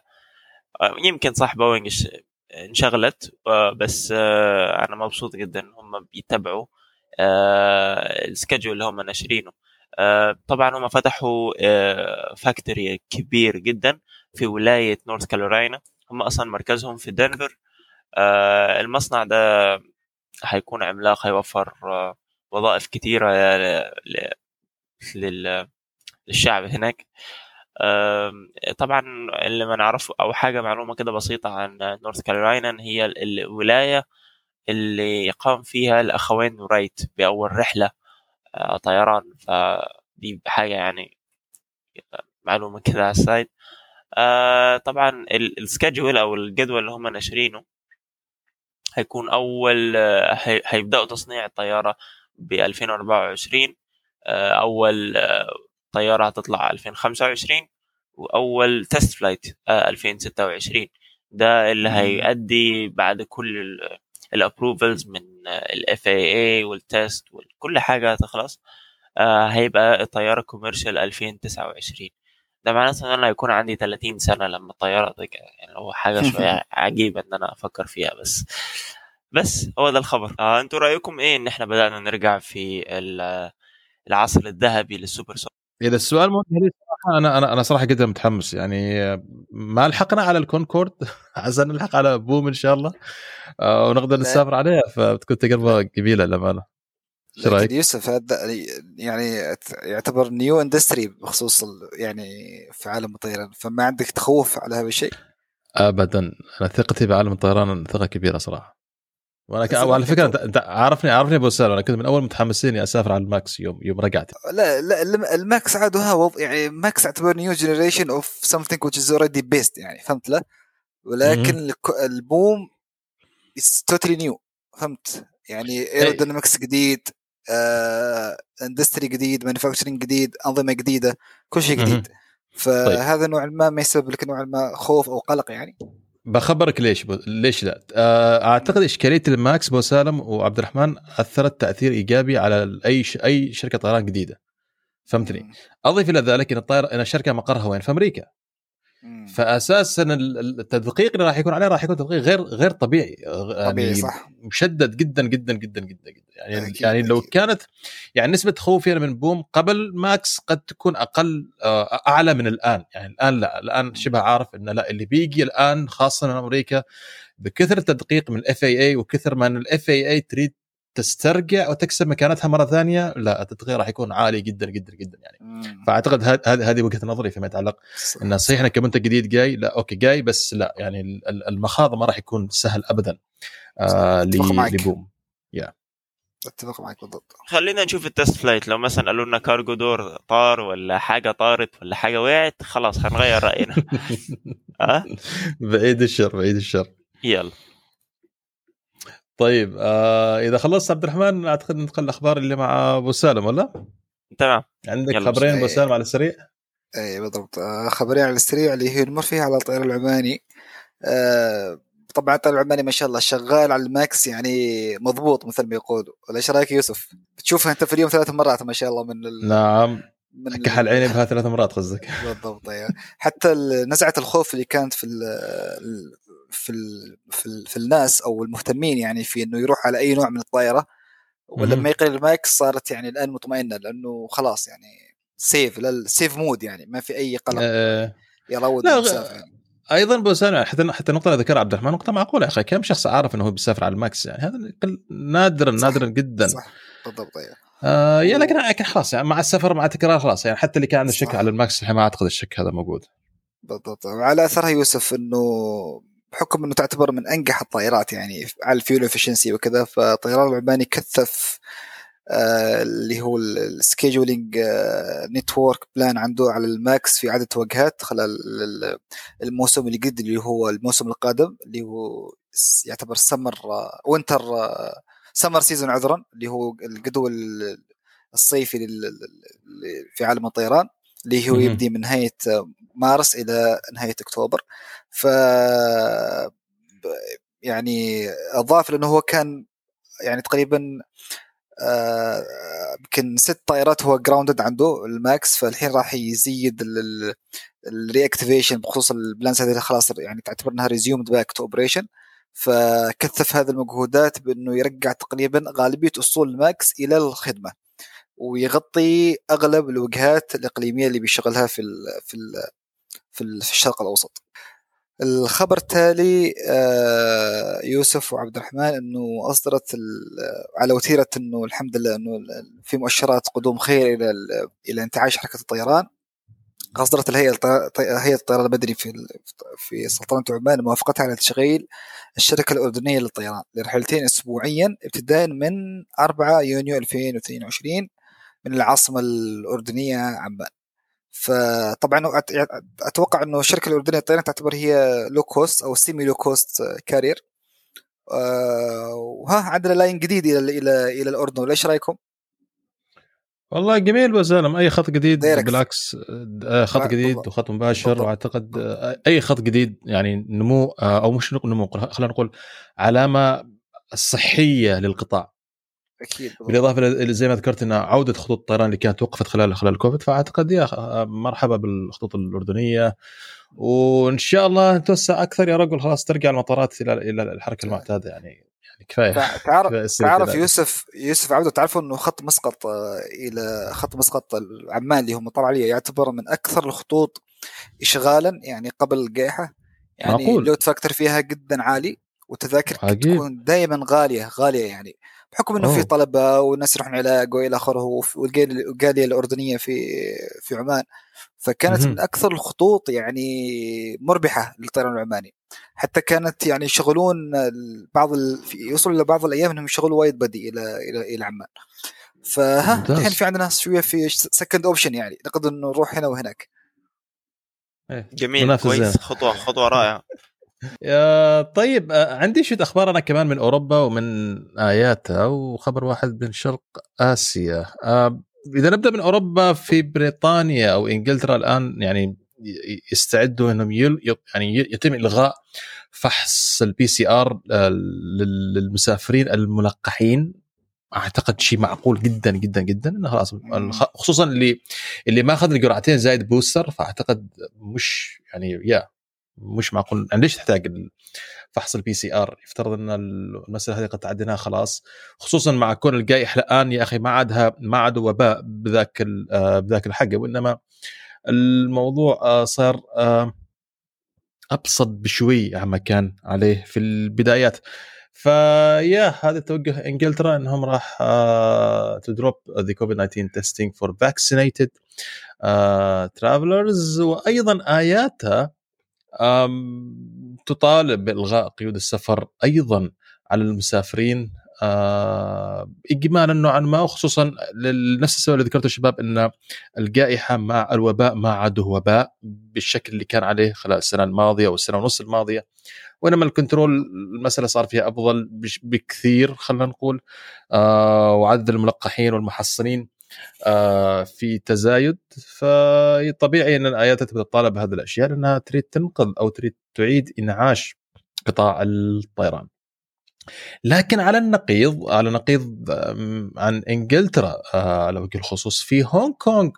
Speaker 4: يمكن صح بوينج انشغلت آه، بس آه أنا مبسوط جدا هم بيتبعوا آه، ال schedule اللي هم ناشرينه. طبعا هم فتحوا factory كبير جدا في ولاية نورث كارولاينا هم أصلا مركزهم في دنفر آه، المصنع ده هيكون عملاق هيوفر آه، وظائف لل- للشعب هناك. طبعا اللي ما نعرفه أو حاجة معلومة كده بسيطة عن نورث كارولاينا إن هي ال- الولاية اللي قام فيها الأخوين رايت بأول رحلة آه، طيران. فدي حاجة يعني معلومة كده على ال side آه، طبعا ال schedule أو الجدول اللي هم ناشرينه هيكون أول آه، هي- هيبدأوا تصنيع الطيارة ب 2024 آه، أول آه، طيارة هتطلع 2025 وأول test flight 2026 ده اللي هيؤدي بعد كل ال approvals من ال FAA وال test وكل حاجة هتخلص آه، هيبقى الطياره commercial 2029 ده معناته إن أنا هيكون عندي 30 سنة لما الطيارة دي يعني هو حاجة شوية عجيبة إن أنا أفكر فيها بس. بس هو ده الخبر. آه أنتوا رأيكم إيه إن إحنا بدأنا نرجع في ال- العصر الذهبي لل supersonic
Speaker 1: إذا السؤال موجه لي صراحة أنا أنا أنا صراحة جدا متحمس. يعني ما لحقنا على الكونكورد. عسى نلحق على بوم إن شاء الله. آه، ونقدر. نسافر عليها. فبتكون تجربة جميلة للأمانة.
Speaker 2: إيش
Speaker 1: رأيك؟
Speaker 2: يوسف هذا يعني يعتبر new industry بخصوص يعني في عالم الطيران. فما عندك تخوف على هذا الشيء؟
Speaker 1: ابدا. أنا ثقتي بعالم الطيران ثقة كبيرة صراحة.
Speaker 2: وأنا
Speaker 1: وعلى
Speaker 2: فكرة
Speaker 1: انت عارفني عارفني أبو سالم أنا كنت من أول متحمسين إني أسافر على الماكس يوم يوم رجعت.
Speaker 2: لا لا الم- الماكس عاد وضع يعني ماكس يعتبر new generation of something which is already based يعني فهمت له ولكن البوم is totally new فهمت؟ يعني aerodynamics جديد آه industry جديد manufacturing جديد أنظمة جديدة كل شيء جديد. فهذا نوعا ما ما يسبب لك نوعا ما خوف أو قلق يعني.
Speaker 1: بخبرك ليش ب... ليش لا. آه، أعتقد إشكالية الماكس ابو سالم وعبد الرحمن أثرت تأثير إيجابي على أي ش... أي شركة طيران جديدة. فهمتني؟ أضيف إلى ذلك إن الطائره إن الشركة مقرها وين؟ في
Speaker 2: أمريكا.
Speaker 1: فاساسا ال- التدقيق اللي راح يكون عليه راح يكون تدقيق غير غير طبيعي غ-
Speaker 2: طبيعي
Speaker 1: يعني
Speaker 2: صح.
Speaker 1: مشدد جدا جدا جدا جدا جدا. يعني
Speaker 2: أكيد،
Speaker 1: يعني لو
Speaker 2: أكيد.
Speaker 1: كانت يعني نسبة خوفي أنا من بوم قبل ماكس قد تكون أقل آه، أعلى من الآن. يعني الآن لا الآن شبه عارف إنه لا اللي بيجي الآن خاصة من أمريكا بكثر التدقيق من ال FAA وكثر ما إن ال FAA تريد تسترجع وتكسب مكانتها مرة ثانية لا التدقيق راح يكون عالي جدا جدا جدا يعني.
Speaker 2: مم.
Speaker 1: فأعتقد هذه هذه وجهة نظري فيما يتعلق. إنه صحيح إنه كمنتج جديد جاي لا okay جاي بس لا يعني ال- ال- المخاض ما راح يكون سهل ابدا. آه. لبوم.
Speaker 2: أتفق معك بالضبط.
Speaker 4: خلينا نشوف ال test flight. لو مثلا قالوا لنا cargo door طار ولا حاجة طارت ولا حاجة وقعت خلاص هنغير رأينا. ها
Speaker 1: بعيد الشر بعيد الشر.
Speaker 4: يلا.
Speaker 1: طيب آه إذا خلصت عبد الرحمن أعتقد ندخل الأخبار اللي مع أبو سالم ولا؟
Speaker 4: تمام
Speaker 1: عندك خبرين أبو سالم على السريع؟
Speaker 2: اي بالضبط آه، خبرين على السريع اللي هي المرفي على الطيران العماني آه، طبعا الطيران العماني ما شاء الله شغال على الماكس يعني مضبوط مثل ما يقولوا ولا إيش رأيك يوسف؟ بتشوفها أنت في اليوم ثلاث مرات ما شاء الله من ال...
Speaker 1: نعم
Speaker 2: من
Speaker 1: كحل عيني بها ثلاث مرات قصدك
Speaker 2: بالضبط أيوة. حتى ال- نزعة الخوف اللي كانت في ال في ال في, ال في الناس أو المهتمين يعني في إنه يروح على أي نوع من
Speaker 1: الطائرة.
Speaker 2: ولما يقل الماكس صارت يعني الآن مطمئنة لأنه خلاص يعني safe safe mode يعني ما في أي قلق
Speaker 1: آه
Speaker 2: يراود
Speaker 1: لا،
Speaker 2: المسافة يعني.
Speaker 1: أيضا ابو سالم حتى حتى النقطه اللي ذكرها عبد الرحمن نقطة معقولة يا أخي كم شخص عارف إنه هو بيسافر على الماكس يعني هذا نادرا. نادرا جدا
Speaker 2: صح بالضبط أيوه
Speaker 1: آه يا لكن لكن خلاص يعني مع السفر مع التكرار خلاص يعني حتى اللي كان عنده شك. على الماكس الحين ما أعتقد الشك هذا موجود
Speaker 2: بالضبط وعلى أثرها يوسف إنه بحكم إنه تعتبر من أنجح الطائرات يعني على ال fuel efficiency وكذا فالطيران العماني كثف آه اللي هو ال scheduling network plan عنده على الماكس في عدد وجهات خلال ال- الموسم الجديد اللي هو الموسم القادم اللي هو يعتبر summer winter summer season عذرا اللي هو الجدول ال- الصيفي في عالم الطيران اللي هو. يبدي من نهاية مارس إلى نهاية أكتوبر. ف يعني أضاف لأنه هو كان يعني تقريبا آه، يمكن ست طائرات هو grounded عنده الماكس فالحين راح يزيد ال reactivation بخصوص ال planes هذه خلاص يعني تعتبر إنها resumed back to operation فكثف هذه المجهودات بإنه يرجع تقريبا غالبية أصول الماكس إلى الخدمة ويغطي أغلب الوجهات الإقليمية اللي بيشغلها في ال في ال في, ال في الشرق الأوسط. الخبر التالي آه، يوسف وعبد الرحمن إنه أصدرت على وتيرة إنه الحمد لله إنه في مؤشرات قدوم خير إلى ال- إلى انتعاش حركة الطيران أصدرت الهيئة هيئة الطيران المدني في في سلطنة عمان موافقتها على تشغيل الشركة الأردنية للطيران لرحلتين اسبوعيا ابتداء من 4 يونيو 2022 من العاصمة الأردنية عمان. فطبعا أتوقع إنه الشركة الأردنية للطيران تعتبر هي low cost أو semi low cost carrier وها عندنا line جديد إلى إلى إلى الأردن ولا إيش رأيكم؟
Speaker 1: والله جميل ابو سالم أي خط جديد. بالعكس آه، خط جديد. وخط مباشر
Speaker 2: بالضبط.
Speaker 1: وأعتقد آه، أي خط جديد يعني نمو آه، أو مش نمو خلينا نقول علامة صحية للقطاع
Speaker 2: أكيد بالضبط.
Speaker 1: بالإضافة ل- زي ما ذكرت ان عودة خطوط الطيران اللي كانت توقفت خلال خلال الكوفيد فأعتقد يا أخ- مرحبا بالخطوط الأردنية وإن شاء الله نتوسع أكثر يا رجل خلاص ترجع المطارات إلى إلى الحركة المعتادة يعني يعني كفاية
Speaker 2: تعرف تعرف. يوسف يوسف عبده تعرفوا إنه خط مسقط آه، إلى خط مسقط عمان اللي هم طلع عليه يعتبر من أكثر الخطوط اشغالا يعني قبل الجائحة يعني
Speaker 1: معقول.
Speaker 2: ال load factor فيها جدا عالي وتذاكر. تكون دائما غالية غالية يعني بحكم إنه في
Speaker 1: أوه.
Speaker 2: طلبة والناس يروحون علاج والى اخره والجاليه الأردنية في في عمان فكانت
Speaker 1: مهم.
Speaker 2: من أكثر الخطوط يعني مربحة للطيران العماني حتى كانت يعني يشغلون بعض ال... في- يوصلوا إلى بعض الأيام إنهم يشغلوا wide body إلى إلى إلى عمان فها. الحين في عندنا شوية في second option يعني نقدر نروح هنا وهناك
Speaker 1: إيه.
Speaker 3: جميل كويس. خطوه خطوة
Speaker 1: رائعة طيب عندي شوية أخبار أنا كمان من أوروبا ومن IATA وخبر واحد من شرق آسيا. إذا نبدأ من أوروبا في بريطانيا أو إنجلترا الآن يعني يستعدوا إنهم يل يعني يتم إلغاء فحص ال PCR للمسافرين الملقحين. أعتقد شيء معقول جدا جدا جدا إنه خلاص خصوصا اللي اللي ما اخذ الجرعتين زايد booster فأعتقد مش يعني يا مش معقول. يعني ليش تحتاج فحص ال PCR يفترض إن المسألة هذه قد تعديناها خلاص. خصوصا مع كون الجائحة الآن يا أخي ما عادها ما عاد وباء بذاك آه، بذاك الحق وإنما الموضوع آه، صار آه، أبسط بشوي عما كان عليه في البدايات. فيا هذا توجه إنجلترا إنهم راح to drop the COVID 19 testing for vaccinated travelers وأيضا IATA آم، تطالب بإلغاء قيود السفر أيضا على المسافرين آه، اجمالا نوعا ما وخصوصا لنفس السبب اللي ذكرته الشباب إن الجائحة مع الوباء ما عاد وباء بالشكل اللي كان عليه خلال السنة الماضية والسنة ونص الماضية. وإنما ال control المسألة صار فيها أفضل بكثير خلينا نقول آه وعدد الملقحين والمحصنين. في تزايد فطبيعي أن الآيات تبدا تطالب بهذه الأشياء لأنها تريد تنقذ أو تريد تعيد إنعاش قطاع الطيران. لكن على النقيض على نقيض آم، عن إنجلترا آه، على وجه الخصوص في هونغ كونغ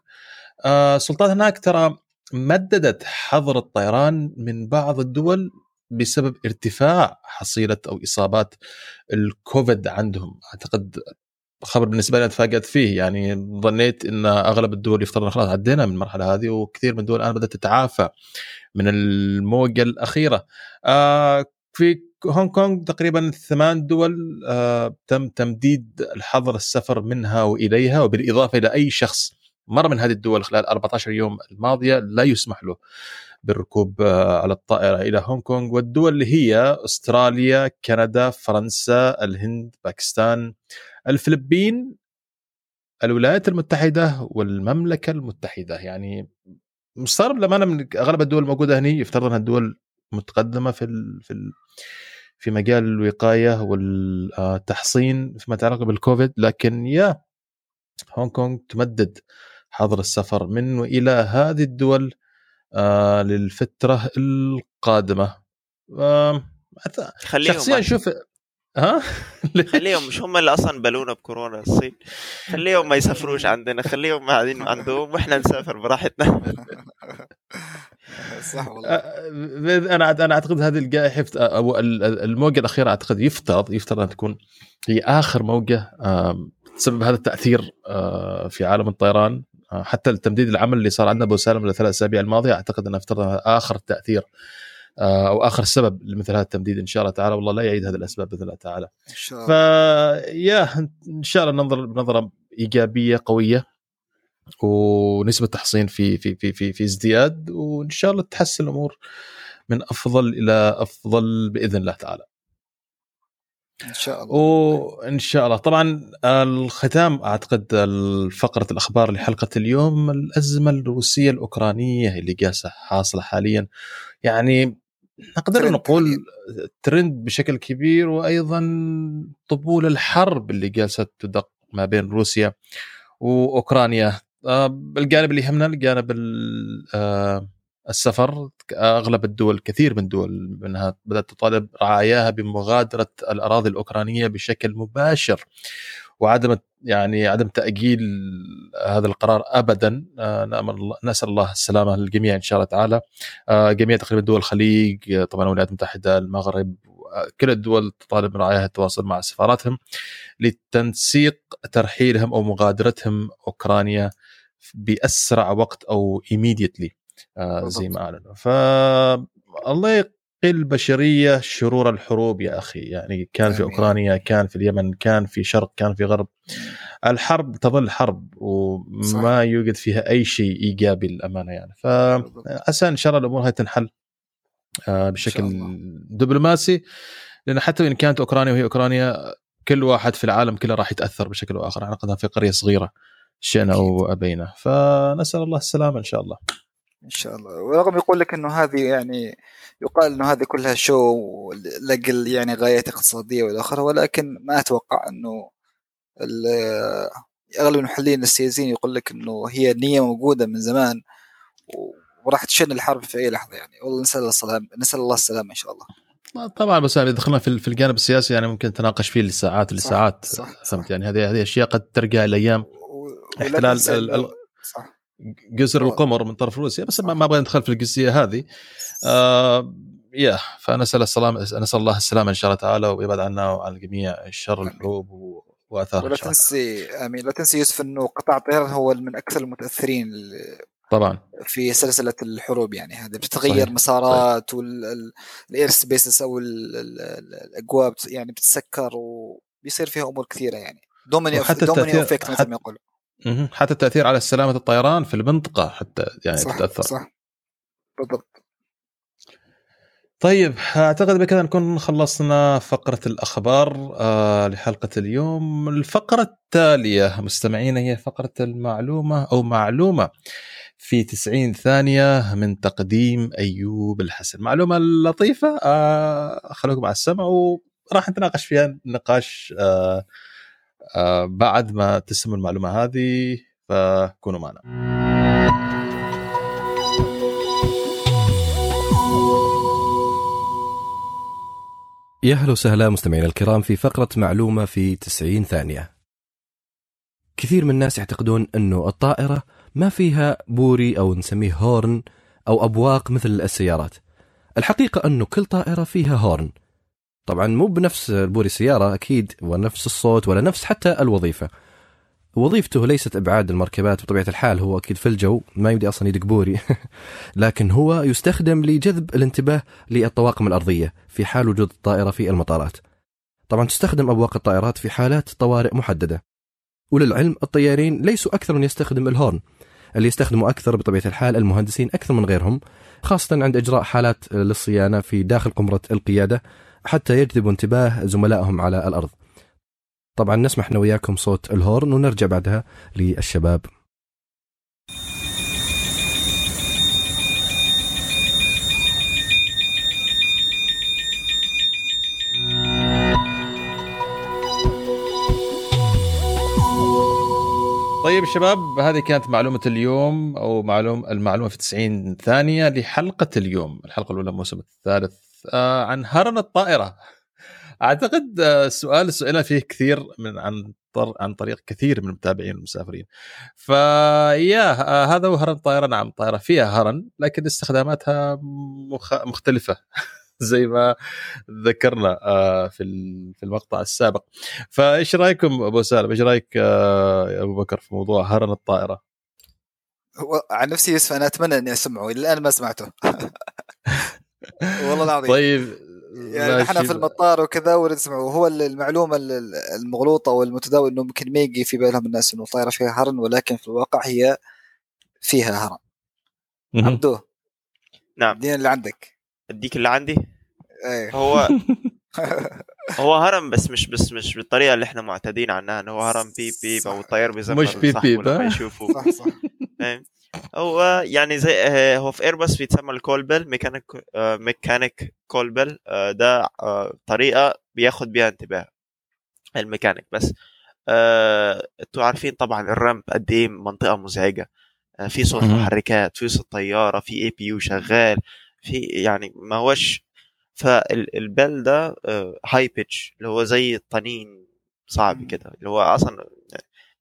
Speaker 1: آه، السلطات هناك ترى مددت حظر الطيران من بعض الدول بسبب ارتفاع حصيلة أو إصابات الكوفيد عندهم أعتقد خبر بالنسبة لي اتفاجات فيه. يعني ظنيت إن أغلب الدول يفترض خلاص عدينا من المرحلة هذه وكثير من الدول الآن بدأت تتعافى من الموجة الأخيرة. آه في هونغ كونغ تقريبا ثمان دول آه تم تمديد الحظر السفر منها وإليها وبالإضافة إلى أي شخص مر من هذه الدول خلال 14 يوم الماضية لا يسمح له بالركوب آه، على الطائرة إلى هونغ كونغ. والدول اللي هي أستراليا، كندا، فرنسا، الهند، باكستان، الفلبين، الولايات المتحدة والمملكة المتحدة. يعني مستغرب لما أنا من أغلب الدول الموجودة هنا يفترض أنها الدول متقدمة في ال في ال في مجال الوقاية والتحصين فيما يتعلق بالكوفيد. لكن يا هونغ كونغ تمدد حظر السفر من وإلى هذه الدول آه للفترة القادمة.
Speaker 3: خليهم
Speaker 1: شخصيا أشوف ها؟
Speaker 3: خليهم مش هم اللي أصلا بلونا بكورونا الصين. خليهم ما يسافروش عندنا خليهم قاعدين عندهم وإحنا نسافر براحتنا.
Speaker 2: صح والله.
Speaker 1: أنا أنا أعتقد هذه الجائحة أو ال- ال- الموجة الأخيرة أعتقد يفترض يفترض أن تكون هي آخر موجة تسبب هذا التأثير في عالم الطيران. حتى التمديد العمل اللي صار عندنا ابو سالم الثلاث أسابيع الماضية أعتقد أنه افترض آخر تأثير أو آخر سبب لمثل هذا التمديد إن شاء الله تعالى. والله لا يعيد هذه الأسباب بإذن الله تعالى.
Speaker 2: إن شاء الله.
Speaker 1: فيا إن شاء الله ننظر بنظره إيجابية قوية ونسبة تحصين في في في في, في ازدياد وإن شاء الله تحسن الأمور من أفضل إلى أفضل بإذن الله تعالى.
Speaker 2: إن شاء الله.
Speaker 1: وإن شاء الله. طبعا الختام أعتقد فقرة الأخبار لحلقة اليوم الأزمة الروسية الأوكرانية اللي جالسة حاصلة حاليا. يعني نقدر
Speaker 2: ترند
Speaker 1: نقول. ترند بشكل كبير وأيضا طبول الحرب اللي جالسة تدق ما بين روسيا وأوكرانيا. آه، الجانب اللي يهمنا الجانب ال- آه، السفر أغلب الدول كثير من الدول منها بدأت تطالب رعاياها بمغادرة الأراضي الأوكرانية بشكل مباشر. وعدم يعني عدم تأجيل هذا القرار ابدا آه، نامل نسأل الله السلامة للجميع إن شاء الله تعالى. آه، جميع تقريبا دول الخليج طبعا الولايات المتحدة المغرب كل الدول تطالب من رعاياها التواصل مع سفاراتهم لتنسيق ترحيلهم أو مغادرتهم أوكرانيا بأسرع وقت أو immediately. زي ما أعلنوا. ف الله يقي البشرية شرور الحروب يا أخي. يعني كان في. أوكرانيا كان في اليمن كان في شرق كان في غرب. الحرب تظل حرب وما
Speaker 2: صح.
Speaker 1: يوجد فيها أي شيء إيجابي للأمانة يعني. فعسى إن شاء الله الأمور هاي تنحل آه، بشكل. دبلوماسي. لأن حتى وإن كانت أوكرانيا وهي أوكرانيا كل واحد في العالم كله راح يتأثر بشكل أو آخر. أعتقد في قرية صغيرة شئنا أو أبينا. فنسال الله السلامة إن شاء الله.
Speaker 2: إن شاء الله. ورغم يقول لك إنه هذه يعني يقال إنه هذه كلها شو لاجل يعني غايات اقتصادية والى اخره ولكن ما أتوقع إنه أغلب المحللين السياسيين يقول لك إنه هي النيه موجودة من زمان وراح تشن الحرب في أي لحظة يعني. والله نسأل الله السلامه نسأل الله السلامة إن شاء الله.
Speaker 1: طبعا بس يعني دخلنا في في الجانب السياسي يعني ممكن نتناقش فيه لساعات ولساعات.
Speaker 2: صح، صح.
Speaker 1: فهمت يعني؟ هذه هذه أشياء قد ترجع
Speaker 2: ولا
Speaker 1: احتلال
Speaker 2: صح.
Speaker 1: جزر. القمر من طرف روسيا بس ما أبغى ندخل في الجزئية هذه. آه يا فنسال السلامه نسال الله السلامة إن شاء الله تعالى ويبعد عنا وعن الجميع شر الحروب و- واثارها
Speaker 2: ولا تنسي آمين. لا تنسي يوسف إنه قطاع الطيران هو من أكثر المتأثرين
Speaker 1: طبعا.
Speaker 2: في سلسلة الحروب يعني. هذه بتتغير. مسارات وال air spaces أو ال- ال- ال- الاجواء يعني بتتسكر وبيصير فيها أمور كثيرة يعني. دوميني
Speaker 1: وحتى domino
Speaker 2: effect مثل ما يقولوا.
Speaker 1: حتى التأثير على سلامة الطيران في المنطقة حتى يعني
Speaker 2: صح
Speaker 1: تتأثر.
Speaker 2: صح. بالضبط.
Speaker 1: طيب أعتقد بكذا نكون خلصنا فقرة الأخبار آه لحلقة اليوم. الفقرة التالية مستمعينا هي فقرة المعلومة أو معلومة في 90 ثانية من تقديم أيوب الحسن. معلومة لطيفة آه خلوكم على السمع وراح نتناقش فيها نقاش آه بعد ما تسموا المعلومة هذه فكونوا معنا
Speaker 5: يا هلا وسهلا مستمعينا الكرام في فقرة معلومة في 90 ثانية. كثير من الناس يعتقدون أنه الطائرة ما فيها بوري أو نسميه horn أو أبواق مثل السيارات. الحقيقة أنه كل طائرة فيها horn. طبعا مو بنفس بوري السيارة أكيد ونفس الصوت ولا نفس حتى الوظيفة. وظيفته ليست إبعاد المركبات بطبيعة الحال هو أكيد في الجو ما يمدي أصلا يدق بوري لكن هو يستخدم لجذب الانتباه للطواقم الأرضية في حال وجود الطائرة في المطارات. طبعا تستخدم أبواق الطائرات في حالات طوارئ محددة. وللعلم الطيارين ليسوا أكثر من يستخدم الهورن. اللي يستخدموا أكثر بطبيعة الحال المهندسين أكثر من غيرهم خاصة عند إجراء حالات للصيانة في داخل قمرة القيادة حتى يجذبوا انتباه زملائهم على الأرض. طبعا نسمح إحنا وياكم صوت الهورن ونرجع بعدها للشباب.
Speaker 1: طيب شباب هذه كانت معلومة اليوم أو معلوم المعلومة في 90 ثانية لحلقة اليوم. الحلقة الأولى الموسم الثالث. عن هرن الطائرة. أعتقد آه سؤال سئلنا فيه كثير من عن عن طريق كثير من المتابعين والمسافرين. فيا آه هذا هو هرن الطائرة. نعم طائرة فيها هرن لكن استخداماتها مخ... مختلفة زي ما ذكرنا آه في في المقطع السابق. فايش رأيكم أبو سالم؟ إيش رأيك آه يا أبو بكر في موضوع هرن الطائرة؟
Speaker 2: هو عن نفسي يوسف أنا أتمنى أني أسمعه إلى الآن ما سمعته. والله العظيم.
Speaker 1: طيب
Speaker 2: يعني. إحنا في المطار وكذا ورد نسمعه هو المعلومة ال- المغلوطة والمتداول إنه ممكن ما يجي في بالهم الناس إنه الطائرة فيها هرن ولكن في الواقع هي فيها هرن. عبدو
Speaker 3: نعم.
Speaker 2: ادينا اللي عندك.
Speaker 3: أديك اللي عندي؟
Speaker 2: إيه.
Speaker 3: هو هو horn بس مش بس مش بالطريقة اللي إحنا معتادين عنها إنه هو horn beep beep أو الطيار بيزمر
Speaker 1: مش
Speaker 3: beep
Speaker 1: beep،
Speaker 3: لما
Speaker 1: ها؟
Speaker 3: يشوفوا
Speaker 2: صح صح.
Speaker 3: هو يعني زي آه، هو في ايرباص بيتسمى ال call bell mechanic آه، mechanic call bell آه، ده طريقة بياخد بيها انتباه الميكانيك بس أنتوا عارفين طبعا ال ramp قد إيه منطقة مزعجة في صوت. محركات في صوت طيارة في APU شغال في يعني ما هوش فالبال ده high pitch اللي هو زي الطنين صعب. كده اللي هو أصلا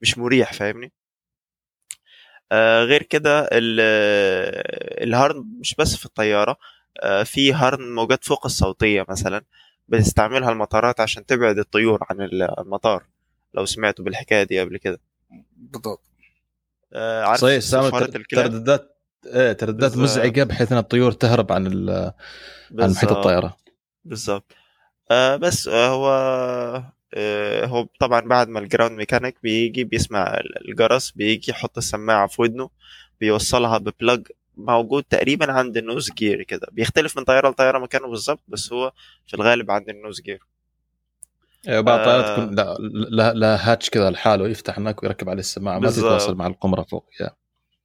Speaker 3: مش مريح فاهمني غير كده ال- ال horn مش بس في الطيارة آه في horn موجات فوق الصوتية مثلا بتستعملها المطارات عشان تبعد الطيور عن المطار لو سمعتوا بالحكاية دي قبل كده.
Speaker 2: بالضبط.
Speaker 3: آه، عارف
Speaker 1: صحيح استعمل ترددات إيه ترددات. مزعجة بحيث إن الطيور تهرب عن ال- عن محيط
Speaker 3: بالظبط.
Speaker 1: الطائره
Speaker 3: بالظبط. آه بس آه هو آه هو طبعا بعد ما ال ground mechanic بيجي بيسمع الجرس بيجي يحط السماعة في ودنه بيوصلها ب plug موجود تقريبا عند ال nose gear كده بيختلف من طيارة لطيارة مكانه بالظبط بس هو في الغالب عند ال nose gear
Speaker 1: إيه، بعض الطائرات
Speaker 3: آه.
Speaker 1: تكون لا, لا, لا hatch كذا لحاله يفتح هناك ويركب عليه السماعة ما. تتواصل مع القمرة فوق يا.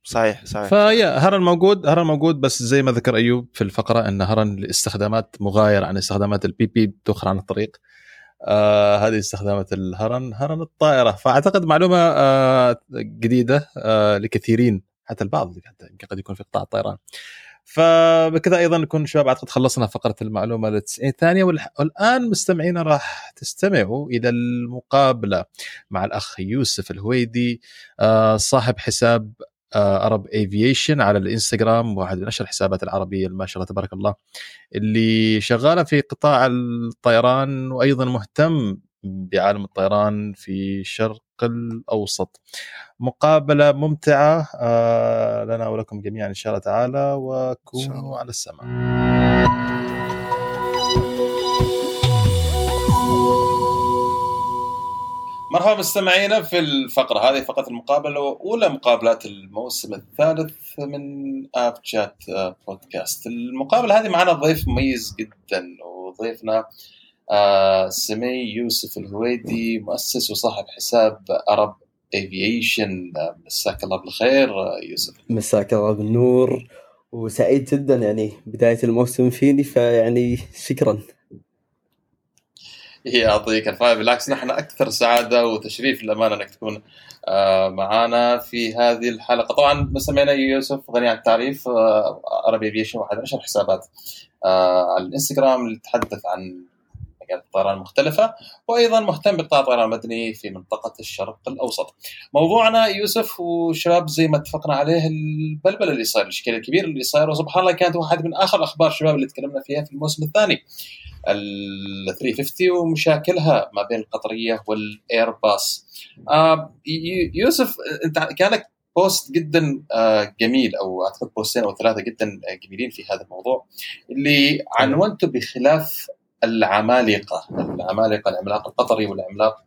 Speaker 3: صحيح صحيح
Speaker 1: فيا horn موجود horn موجود بس زي ما ذكر أيوب في الفقرة إن horn لاستخدامات مغايرة عن استخدامات ال beep beep بتؤخر عن الطريق آه هذه استخدامات ال horn horn الطائرة. فأعتقد معلومة آه جديدة آه لكثيرين حتى البعض حتى يمكن قد يكون في قطاع الطيران. فبكذا أيضا نكون شباب أعتقد خلصنا فقرة المعلومة ال 90 ثانية والآن مستمعينا راح تستمعوا إلى المقابلة مع الأخ يوسف الهويدي آه صاحب حساب Arab Aviation على الإنستغرام واحد من أشهر الحسابات العربية ما شاء الله تبارك الله اللي شغالة في قطاع الطيران وأيضا مهتم بعالم الطيران في الشرق الأوسط. مقابلة ممتعة آه، لنا ولكم جميعا إن شاء الله تعالى وكونوا. على السمع. مرحبا مستمعينا في الفقرة هذه فقرة المقابلة وأولى مقابلات الموسم الثالث من آب شات بودكاست المقابلة هذه معنا ضيف مميز جدا وضيفنا آه، سمي يوسف الهويدي مؤسس وصاحب حساب Arab Aviation مساك الله بالخير يوسف.
Speaker 6: مساك الله بالنور وسعيد جدا يعني بداية الموسم فيني فيعني شكرا.
Speaker 1: يعطيك العافيه بالعكس نحن أكثر سعادة وتشريف للأمانة إنك تكون آه، معنا في هذه الحلقة. طبعا مسمينا يوسف غني عن التعريف Arab Aviation واحد من اشهر الحسابات آه، على الإنستغرام اللي تتحدث عن مجالات الطيران المختلفة وأيضا مهتم بقطاع الطيران المدني في منطقة الشرق الأوسط موضوعنا يوسف وشباب زي ما اتفقنا عليه البلبلة اللي صاير الإشكال الكبير اللي صاير وسبحان الله كانت واحد من آخر الأخبار شباب اللي تكلمنا فيها في الموسم الثاني ال 350 ومشاكلها ما بين القطرية والإيرباص. آه يوسف انت كان لك بوست جدا آه جميل أو أعتقد بوستين أو ثلاثة جدا جميلين في هذا الموضوع اللي عنونته بخلاف العمالقة، العمالقة العملاق القطري والعملاق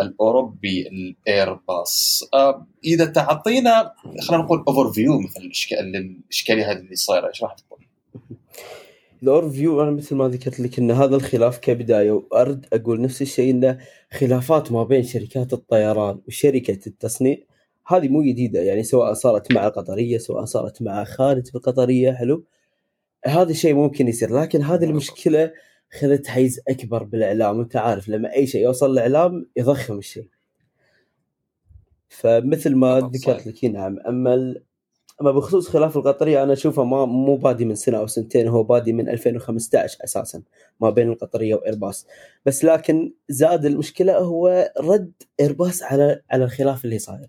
Speaker 1: الأوروبي الإيرباص. آه إذا تعطينا خلينا نقول overview مثل الاشكال الإشكالية هذه اللي صايرة إيش راح تقول؟
Speaker 6: ال overview أنا مثل ما ذكرت لك إن هذا الخلاف كبداية وأرد أقول نفس الشيء انه خلافات ما بين شركات الطيران وشركة التصنيع هذه مو جديدة يعني سواء صارت مع القطرية سواء صارت مع خارج القطرية حلو هذا الشيء ممكن يصير لكن هذه المشكلة خذت حيز أكبر بالإعلام وانت عارف لما أي شيء يوصل الاعلام يضخم الشيء. فمثل ما ذكرت. لك نعم. أما ال... أما بخصوص خلاف القطرية أنا أشوفه ما مو بادي من سنة أو سنتين هو بادي من 2015 أساسا ما بين القطرية وإيرباص. بس لكن زاد المشكلة هو رد إيرباص على على الخلاف اللي صاير.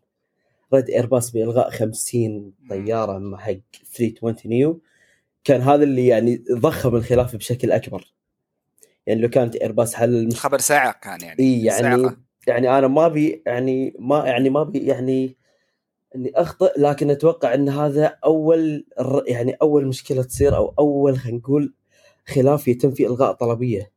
Speaker 6: رد إيرباص بإلغاء 50 طيارة حق 320 نيو كان هذا اللي يعني ضخم الخلاف بشكل أكبر. يعني لو كانت ايرباص حل المشكلة
Speaker 2: خبر ساعة كان يعني
Speaker 6: إي يعني
Speaker 2: صاعقة.
Speaker 6: يعني أنا ما ابي يعني ما يعني ما ابي يعني إني أخطئ لكن أتوقع إن هذا أول الر- يعني أول مشكلة تصير أو أول خلينا نقول خلاف يتم فيه إلغاء طلبيه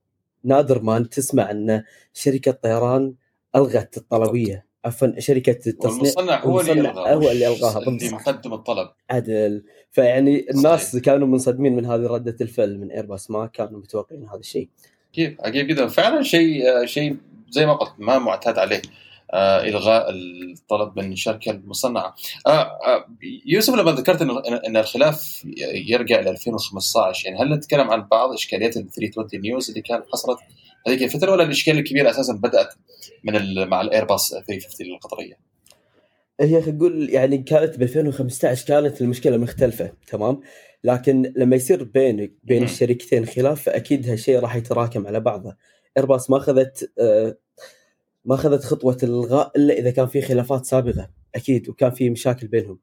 Speaker 6: نادر ما أن تسمع إن شركة طيران ألغت الطلبية. عفوا شركة التصنيع
Speaker 1: والمصنع هو اللي يلغى
Speaker 6: هو اللي
Speaker 1: مش
Speaker 6: يلغاها
Speaker 1: اللي مقدم الطلب.
Speaker 6: عدل. فيعني الناس
Speaker 1: صحيح.
Speaker 6: كانوا منصدمين من هذه ردة الفعل من ايرباص ما كانوا متوقعين هذا الشيء.
Speaker 1: أكيد أكيد جدا فعلا شيء آه، شيء زي ما قلت ما معتاد عليه آه إلغاء الطلب من الشركة المصنعة. آه آه يوسف لما ذكرت إن الخلاف يرجع إلى 2015 يعني هل نتكلم عن بعض إشكاليات ال 320 نيوز اللي كانت حصلت هذيك الفترة ولا الإشكال الكبيره أساسا بدأت من مع الايرباص 350 القطرية؟
Speaker 6: هي خلينا نقول يعني كانت ب 2015 كانت المشكلة مختلفة تمام لكن لما يصير بين بين. الشركتين خلاف فأكيد هالشيء راح يتراكم على بعضه. إيرباص ما أخذت آه، ما أخذت خطوة الإلغاء إلا إذا كان في خلافات سابقة أكيد وكان في مشاكل بينهم.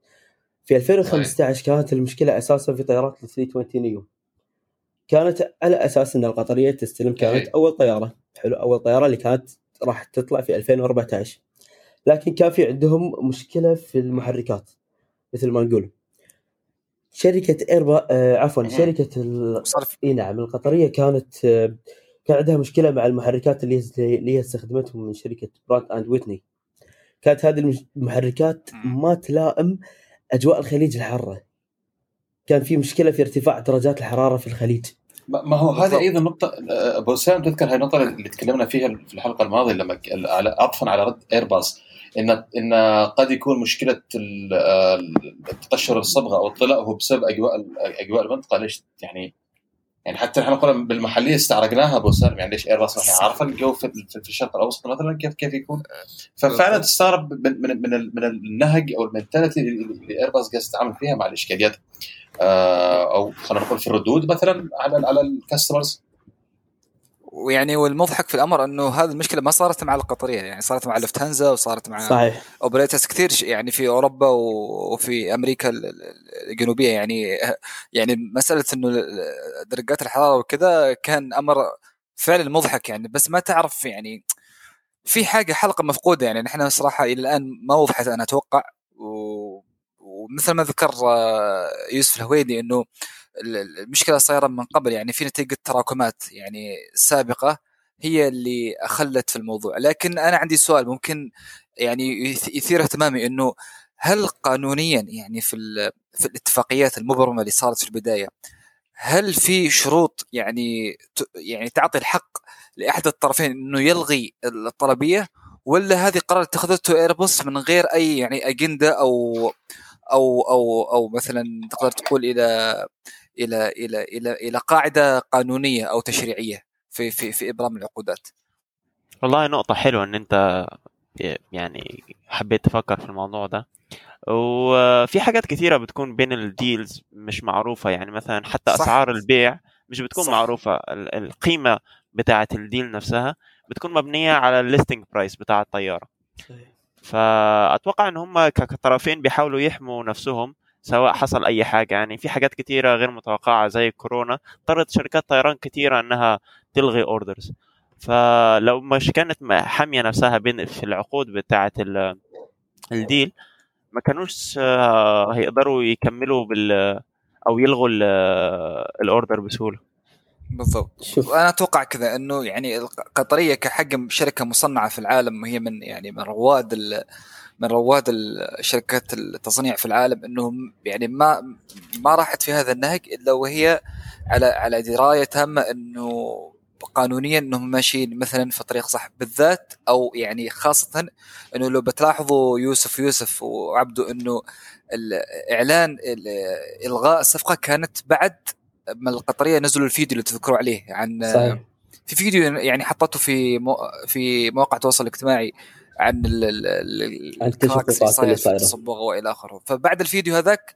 Speaker 6: في 2015 كانت المشكلة أساسا في طيارات ال 320 نيو. كانت على أساس إن القطرية تستلم كانت. أول طيارة. حلو أول طيارة اللي كانت راح تطلع في 2014 لكن كان في عندهم مشكلة في المحركات مثل ما نقول. شركة ايربا آه عفوا
Speaker 1: مم.
Speaker 6: شركة ال...
Speaker 2: صرف
Speaker 6: إي نعم القطرية كانت آه، كان عندها مشكلة مع المحركات اللي اللي هي استخدمتهم من شركة برات اند ويتني كانت هذه المحركات. ما تلائم أجواء الخليج الحارة كان في مشكلة في ارتفاع درجات الحرارة في الخليج
Speaker 1: ما هو هذه
Speaker 2: بالضبط.
Speaker 1: أيضا نقطة آه، أبو سام تذكر هاي النقطة اللي تكلمنا فيها في الحلقة الماضية لما عطفا على رد ايرباص إن إن قد يكون مشكلة ال- آه، التقشر الصبغة أو الطلاء هو بسبب أجواء أجواء المنطقة. ليش يعني يعني حتى نحن قلنا بالمحلية استعرقناها أبو سالم يعني ليش ايرباص هي عارفه الجو في, في, الشرق الأوسط مثلا؟ كيف كيف يكون؟ ففعلا تستغرب من من من, من النهج أو المنتاليتي اللي اللي ايرباص قاعد تتعامل فيها مع الإشكاليات. آه، أو خلينا نقول في الردود مثلا على على الكاستمرز
Speaker 2: ويعني والمضحك في الأمر إنه هذه المشكلة ما صارت مع القطرية يعني صارت مع لفتهانزا وصارت مع
Speaker 6: صحيح.
Speaker 2: اوبريترز كثير يعني في أوروبا وفي أمريكا ال- ال- الجنوبية. يعني يعني مسألة إنه درجات الحرارة وكذا كان أمر فعلا مضحك يعني. بس ما تعرف يعني في حاجة حلقة مفقودة يعني. نحن صراحة إلى الآن ما وضحت أنا أتوقع. و- ومثل ما ذكر آه، يوسف الهويدي إنه المشكلة صايرة من قبل يعني في نتيجه تراكمات يعني سابقة هي اللي اخلت في الموضوع. لكن أنا عندي سؤال ممكن يعني يث- يثير اهتمامي إنه هل قانونيا يعني في في الاتفاقيات المبرمة اللي صارت في البداية هل في شروط يعني يعني تعطي الحق لأحد الطرفين إنه يلغي الطلبية؟ ولا هذه قرار اتخذته ايربوس من غير أي يعني اجنده أو أو أو أو مثلا تقدر تقول إلى إلى إلى إلى إلى قاعدة قانونية أو تشريعية في في في إبرام العقودات.
Speaker 4: والله نقطة حلوة إن أنت يعني حبيت تفكر في الموضوع ده. وفي حاجات كثيرة بتكون بين الديلز مش معروفة يعني مثلا حتى
Speaker 2: صح.
Speaker 4: أسعار البيع مش بتكون
Speaker 2: صح.
Speaker 4: معروفة. ال- القيمة بتاعة ال deal نفسها بتكون مبنية على ال listing price بتاع الطيارة. فأتوقع إن هم كطرفين بيحاولوا يحموا نفسهم سواء حصل أي حاجة. يعني في حاجات كثيرة غير متوقعة زي كورونا اضطرت شركات طيران كثيرة إنها تلغي orders فلو مش كانت حامية نفسها بين في العقود بتاعه ال- ال deal ما كانوش آه، هيقدروا يكملوا بال أو يلغوا ال- الاوردر بسهولة.
Speaker 2: بالضبط.
Speaker 6: شوف.
Speaker 2: وأنا أتوقع كذا إنه يعني القطريه كحجم شركة مصنعة في العالم وهي من يعني من رواد من رواد ال- شركات التصنيع في العالم إنهم يعني ما ما راحت في هذا النهج إلا وهي على على دراية تامة إنه قانونيا إنهم ماشيين مثلا في طريق صح بالذات أو يعني خاصة إنه لو بتلاحظوا يوسف يوسف وعبده إنه الإعلان ال- إلغاء الصفقة كانت بعد ما القطرية نزلوا الفيديو اللي تذكروا عليه عن
Speaker 6: صحيح.
Speaker 2: في فيديو يعني حطته في مو في مواقع التواصل الاجتماعي. عن ال ال ال
Speaker 6: عن
Speaker 2: الكراكس
Speaker 6: التشققات اللي
Speaker 2: في
Speaker 6: صايرة.
Speaker 2: التصبغه وإلى آخره فبعد الفيديو هذاك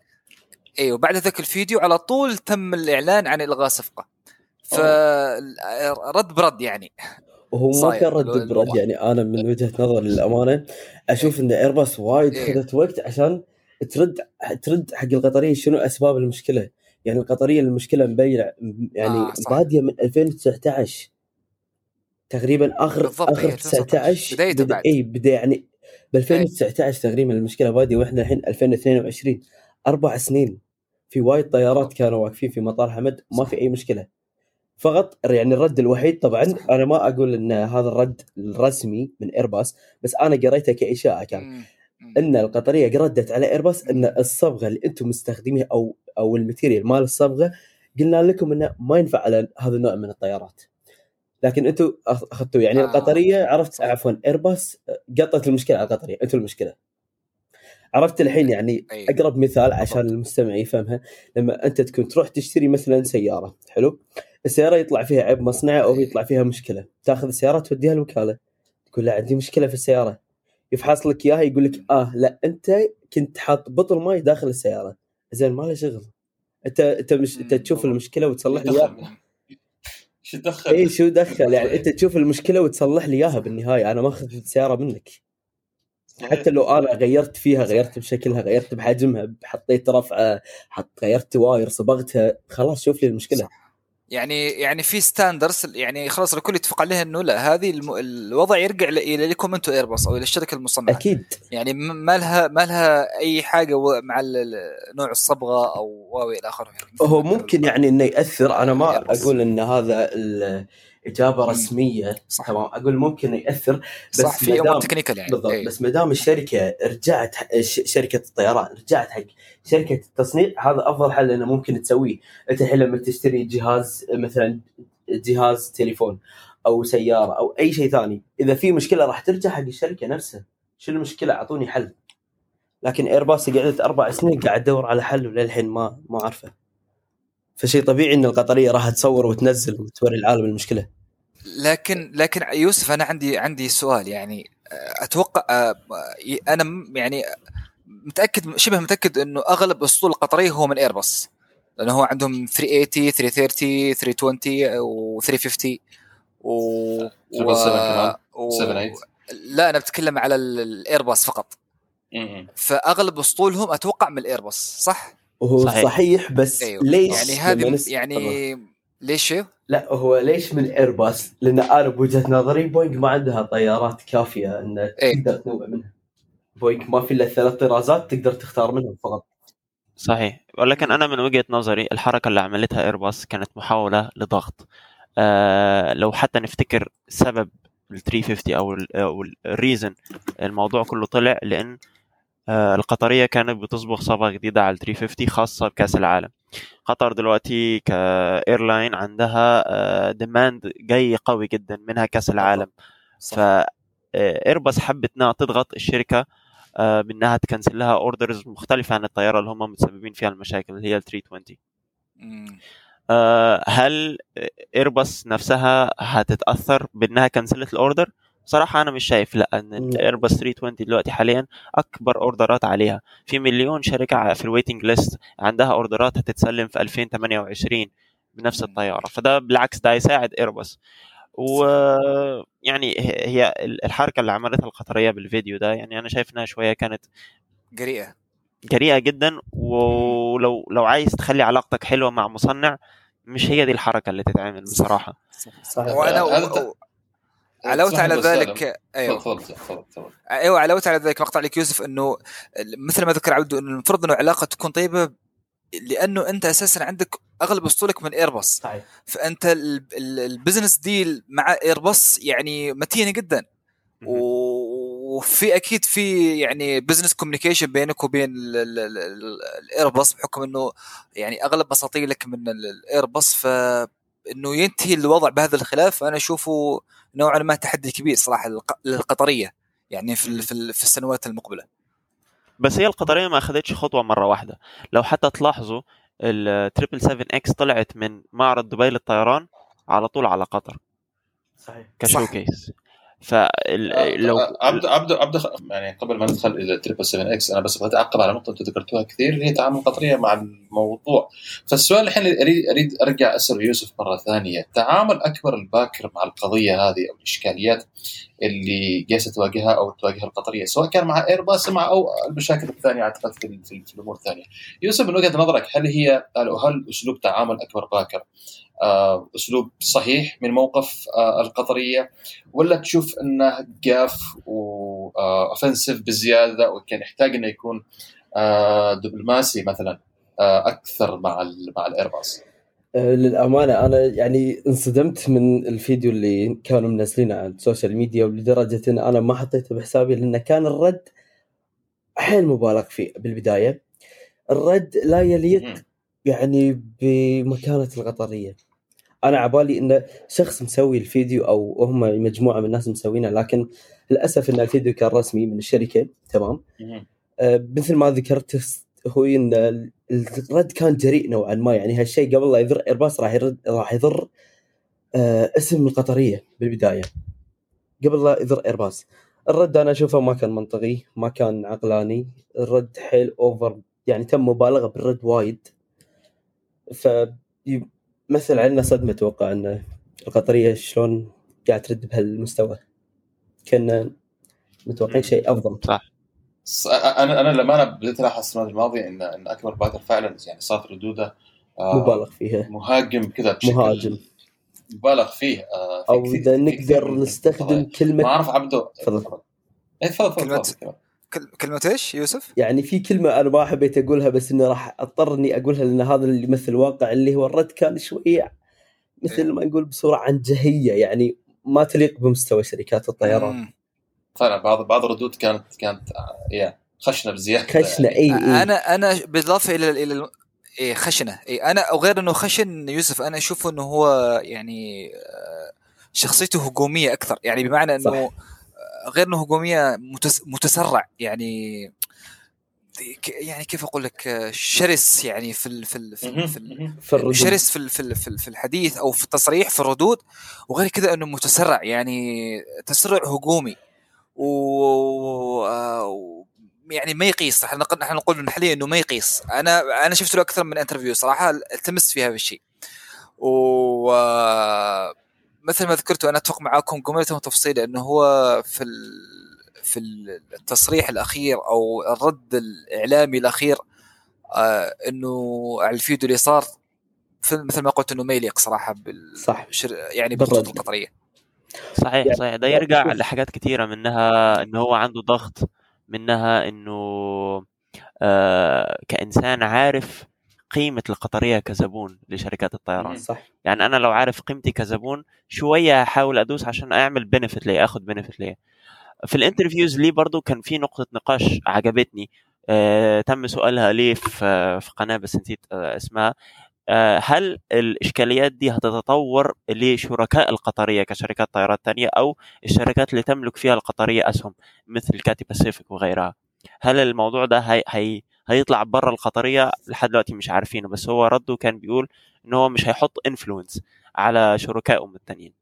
Speaker 2: إيوه بعد ذاك الفيديو على طول تم الإعلان عن إلغاء صفقة فرد برد يعني
Speaker 6: وهو ما كان رد. برد يعني أنا من وجهة نظري للأمانة أشوف إن ايرباص وايد
Speaker 2: إيه.
Speaker 6: خذت وقت عشان ترد ترد حق القطرية شنو أسباب المشكلة يعني القطرية المشكلة مبينة يعني
Speaker 2: آه،.
Speaker 6: بادية من 2019 تقريبا اخر آخر
Speaker 2: إيه،
Speaker 6: 19
Speaker 2: بدايته
Speaker 6: بدا
Speaker 2: بعد.
Speaker 6: اي بدا يعني ب 2019 تقريبا المشكلة بادية وإحنا الحين 2022 أربع سنين في وايد طيارات كانوا واقفين في مطار حمد ما في أي مشكلة فقط يعني الرد الوحيد طبعا
Speaker 2: صح.
Speaker 6: أنا ما أقول إن هذا الرد الرسمي من ايرباص بس أنا قريته كإشاعة كان.
Speaker 2: مم.
Speaker 6: إن القطرية ردت على ايرباص إن الصبغة اللي أنتم مستخدمينها أو أو الماتيريال مال الصبغة قلنا لكم إنه ما ينفع على هذا النوع من الطيارات لكن أنتم أخذتوا يعني
Speaker 2: آه،
Speaker 6: القطرية عرفت. عفوا ايرباص قطت المشكلة على القطرية أنتم المشكلة عرفت الحين يعني. أقرب مثال عشان. المستمع يفهمها لما انت تكون تروح تشتري مثلا سيارة حلو السيارة يطلع فيها عيب مصنعي
Speaker 2: أو.
Speaker 6: يطلع فيها مشكلة تاخذ السيارة توديها الوكاله تقول له عندي مشكلة في السيارة يفحص لك إياها يقول لك آه لا أنت كنت حاط بطل ماي داخل السيارة زين ما له شغل أنت أنت مش
Speaker 2: أنت
Speaker 6: تشوف. المشكلة وتصلح لي
Speaker 1: شو دخل؟
Speaker 6: اي شو دخل؟ يعني أنت تشوف المشكلة وتصلح لي إياها بالنهاية. أنا ما اخذت السياره منك. حتى لو أنا غيرت فيها غيرت بشكلها غيرت بحجمها حطيت رفعة حط غيرت wire صبغتها خلاص شوف لي المشكلة.
Speaker 2: صح. يعني يعني في standards يعني خلاص الكل يتفق عليها إنه لا هذه الم... الوضع يرجع ل- إلى لكم أنتم ايرباص أو إلى الشركة المصنعة.
Speaker 6: أكيد.
Speaker 2: يعني ما لها ما لها أي حاجة مع نوع الصبغة أو واو إلى آخره. يعني
Speaker 6: هو ممكن يعني إنه ياثر أنا ما. أقول إن هذا
Speaker 2: مم.
Speaker 6: رسمية.
Speaker 2: صح.
Speaker 6: تمام. أقول ممكن يأثر بس
Speaker 2: صح في أمور technical يعني.
Speaker 6: بالضبط.
Speaker 2: إيه.
Speaker 6: بس ما دام الشركة رجعت شركة الطيران رجعت حق شركة التصنيع هذا أفضل حل إنه ممكن تسويه. أنت الحين لما تشتري جهاز مثلا جهاز تليفون أو سيارة أو أي شيء ثاني إذا في مشكلة راح ترجع حق الشركة نفسها. شو المشكلة؟ أعطوني حل. لكن ايرباص قعدت أربع سنين قاعد ادور على حل وللحين ما ما أعرفه. فشيء طبيعي إن القطرية راح تصور وتنزل وتوري العالم المشكلة
Speaker 2: لكن لكن يوسف أنا عندي عندي سؤال يعني آه، أتوقع آه، أنا م- يعني متأكد شبه متأكد إنه أغلب أسطول القطرية هو من ايرباص لأنه هو عندهم 380 330 320 و 350 و
Speaker 1: seven كمان.
Speaker 2: و...
Speaker 1: 78.
Speaker 2: لا أنا بتكلم على ال- الايرباص فقط. فأغلب أسطولهم أتوقع من الايرباص صح؟
Speaker 6: وهو
Speaker 4: صحيح.
Speaker 6: صحيح, بس
Speaker 2: أيوه
Speaker 6: ليش
Speaker 2: يعني هذه
Speaker 6: نس-
Speaker 2: يعني ليش؟
Speaker 6: لا هو ليش من ايرباص؟ لأن أنا بوجهة نظري بوينغ ما عندها طيارات كافية إن
Speaker 2: إيه.
Speaker 6: تقدر تنوع منها. بوينغ ما في إلا ثلاث طرازات تقدر تختار منهم فقط.
Speaker 4: صحيح ولكن أنا من وجهة نظري الحركة اللي عملتها ايرباص كانت محاولة لضغط آه لو حتى نفتكر سبب ال 350 أو ال- أو ال reason الموضوع كله طلع لأن آه القطرية كانت بتصبغ صبغه جديدة على ال 350 خاصة بكأس العالم. قطر دلوقتي ك airline عندها آه demand جاي قوي جدا منها كأس العالم. ف آه، ايرباص حبت إنها تضغط الشركة آه، بأنها ت cancel لها orders مختلفة عن الطيارة اللي هم متسببين فيها المشاكل اللي هي ال 320
Speaker 2: مم.
Speaker 4: آه، هل ايرباص نفسها هتتأثر بأنها cancel ت ال order صراحة أنا مش شايف لأ إن
Speaker 6: لا.
Speaker 4: الايرباص 320 دلوقتي حاليا أكبر order ات عليها. في مليون شركة في ال waiting list عندها order ات هتتسلم في 2028 بنفس الطيارة. فده بالعكس ده هيساعد ايرباص ويعني هي الحركة اللي عملتها القطرية بالفيديو ده يعني أنا شايف إنها شوية كانت
Speaker 2: قريئه
Speaker 4: جريئة جدا. ولو لو عايز تخلي علاقتك حلوة مع مصنع مش هي دي الحركة اللي تتعمل بصراحة.
Speaker 6: صحيح.
Speaker 1: وأنا
Speaker 2: و...
Speaker 1: تفهم
Speaker 2: على ذلك أيوه.
Speaker 1: تفضل تفضل تفضل.
Speaker 2: أيوه علاوه على ذلك مقطع لك يوسف إنه مثل ما ذكر عبده إنه المفروض إنه علاقه تكون طيبة لأنه أنت أساسا عندك أغلب اسطولك من ايرباص
Speaker 6: صحيح.
Speaker 2: فأنت ال- ال- ال business deal مع ايرباص يعني متينه جدا. و- وفي أكيد في يعني business communication بينك وبين ال- ال- ال- ال- الايرباص بحكم إنه يعني أغلب اساطيلك من ال- الايرباص فانه ينتهي الوضع بهذا الخلاف أنا أشوفه نوعا ما تحدي كبير صراحة للق- للقطرية يعني في ال- في ال- في السنوات المقبلة.
Speaker 4: بس هي القطرية ما أخذتش خطوة مرة واحدة. لو حتى تلاحظوا التريبل 7 إكس طلعت من معرض دبي للطيران على طول على قطر.
Speaker 6: صحيح.
Speaker 4: كشوكيس فلو
Speaker 1: ابدا ابدا أبدأ يعني قبل ما ندخل إلى تريبل 7 إكس أنا بس بغيت أعقب على نقطة أنتم ذكرتوها كثير اللي هي تعامل القطريه مع الموضوع فالسؤال الحين اريد أريد أرجع أسأل يوسف مرة ثانية تعامل أكبر الباكر مع القضية هذه أو الإشكاليات اللي جالسة تواجهها أو تواجهها القطرية سواء كان مع ايرباص مع أو المشاكل الثانية أعتقد في, في, الأمور الثانية. يوسف من وجهة نظرك هل هي هل أسلوب تعامل أكبر باكر آه، أسلوب صحيح من موقف آه، القطرية. ولا تشوف إنه جاف و offensive بزيادة وكان يحتاج إنه يكون آه، دبلوماسي مثلا آه، أكثر مع مع الايرباص
Speaker 6: آه، للأمانة أنا يعني انصدمت من الفيديو اللي كانوا منزلينه على ال social media ولدرجة إن أنا ما حطيته بحسابي لأنه كان الرد حيل مبالغ فيه بالبداية. الرد لا يليق. يعني بمكانة القطرية. أنا عبالي انه شخص مسوي الفيديو أو هم مجموعة من الناس مسوينه لكن للأسف إن الفيديو كان رسمي من الشركة تمام. آه، مثل ما ذكرت هو إن ال- الرد كان جريء نوعا ما يعني هالشيء قبل لا يضر ايرباص راح يرد راح يضر آه، اسم القطرية بالبداية قبل لا يضر ايرباص الرد أنا أشوفه ما كان منطقي ما كان عقلاني الرد حيل أوفر يعني تم مبالغة بالرد وايد. فمثل علينا صدمة أتوقع أن القطرية شلون قاعد ترد بهالمستوى. كنا متوقعين شيء أفضل.
Speaker 1: ص- أنا أنا لما أنا بديت ألاحظ السنوات الماضية إن إن أكبر باكر فعلا يعني صارت ردودة آه،
Speaker 6: مبالغ فيها.
Speaker 1: مهاجم كذا بشكل
Speaker 6: مهاجم.
Speaker 1: مبالغ فيه آه، في أو إذا
Speaker 6: نقدر نستخدم.
Speaker 1: ما
Speaker 6: كلمه
Speaker 1: أعرف عبده
Speaker 6: تفضل.
Speaker 1: اي تفضل تفضل.
Speaker 2: كلمة- كلمة إيش يوسف؟
Speaker 6: يعني في كلمة أنا ما حبيت أقولها بس إني راح اضطر اني أقولها لأن هذا اللي يمثل الواقع اللي هو الرد كان شوية مثل ما نقول بصورة عنجهيه يعني ما تليق بمستوى شركات الطيران.
Speaker 1: فعلا بعض بعض الردود كانت كانت يا خشنة بزيادة
Speaker 6: خشنة
Speaker 1: يعني.
Speaker 6: إي
Speaker 2: إي أنا أنا بالإضافة إلى إلى إيه خشنة إيه أنا أو غير إنه خشن يوسف أنا أشوفه إنه هو يعني آه، شخصيته هجومية أكثر يعني بمعنى إنه
Speaker 6: صح.
Speaker 2: غير إنه هجومية متس متسرع يعني يعني كيف أقول لك شرس يعني في ال في ال في, ال في ال
Speaker 1: مهم.
Speaker 6: في الردود.
Speaker 2: شرس في ال- في ال- في ال- في الحديث أو في التصريح في الردود وغير كذا إنه متسرع يعني تسرع هجومي. و يعني ما يقيس. إحنا نحن نقول حاليا إنه ما يقيس. أنا أنا شفت له أكثر من انترفيو صراحة التمست في هذا الشيء. و مثل ما ذكرت وأنا أتفق معاكم جملته وتفصيلا إنه هو في ال- في التصريح الأخير أو الرد الإعلامي الأخير آه إنه على الفيديو اللي صار في- مثل ما قلت إنه ما يليق صراحة بال
Speaker 6: صح.
Speaker 2: شر- يعني. بالخطوط القطرية.
Speaker 4: صحيح
Speaker 6: يعني
Speaker 4: صحيح. ده
Speaker 6: يعني
Speaker 4: يرجع
Speaker 6: شوف-
Speaker 4: لحاجات كتيرة منها إنه هو عنده ضغط منها إنه آه كإنسان عارف قيمة القطرية كزبون لشركات الطيران.
Speaker 6: صح.
Speaker 4: يعني أنا لو عارف قيمتي كزبون شوية هحاول أدوس عشان أعمل benefit ليه أخد benefit ليه في ال interviews ليه برضو كان في نقطة نقاش عجبتني. آه تم سؤالها ليه في في قناة بس نسيت آه اسمها. آه هل الإشكاليات دي هتتطور لشركاء القطرية كشركات طيارات تانية أو الشركات اللي تملك فيها القطرية أسهم مثل كاثي باسيفيك وغيرها؟ هل الموضوع ده هي هي هيطلع بره القطرية لحد دلوقتي مش عارفينه بس هو رده كان بيقول إن هو مش هيحط influence على شركائهم التانيين